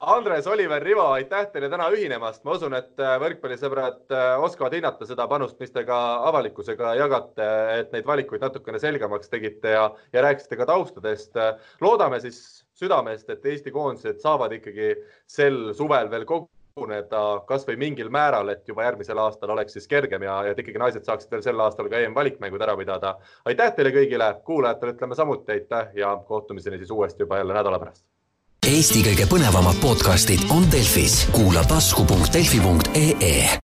Andres, Oliver, Rivo, aitäh teile täna ühinemast. ma usun, et äh, võrkpallisõbrad äh, oskavad hinnata seda panust, mis te ka avalikkusega jagate, et neid valikuid natukene selgemaks tegite ja, ja rääkisite ka taustadest. loodame siis südamest, et Eesti koondised saavad ikkagi sel suvel veel kogu koguneda kasvõi mingil määral, et juba järgmisel aastal oleks siis kergem ja, et ikkagi naised saaksid veel sel aastal ka EM-valikmängud ära pidada. aitäh teile kõigile, kuulajatele ütleme samuti aitäh ja kohtumiseni siis uuesti juba jälle nädala pärast. Eesti kõige põnevamad podcastid on Delfis, kuula tasku.delfi.ee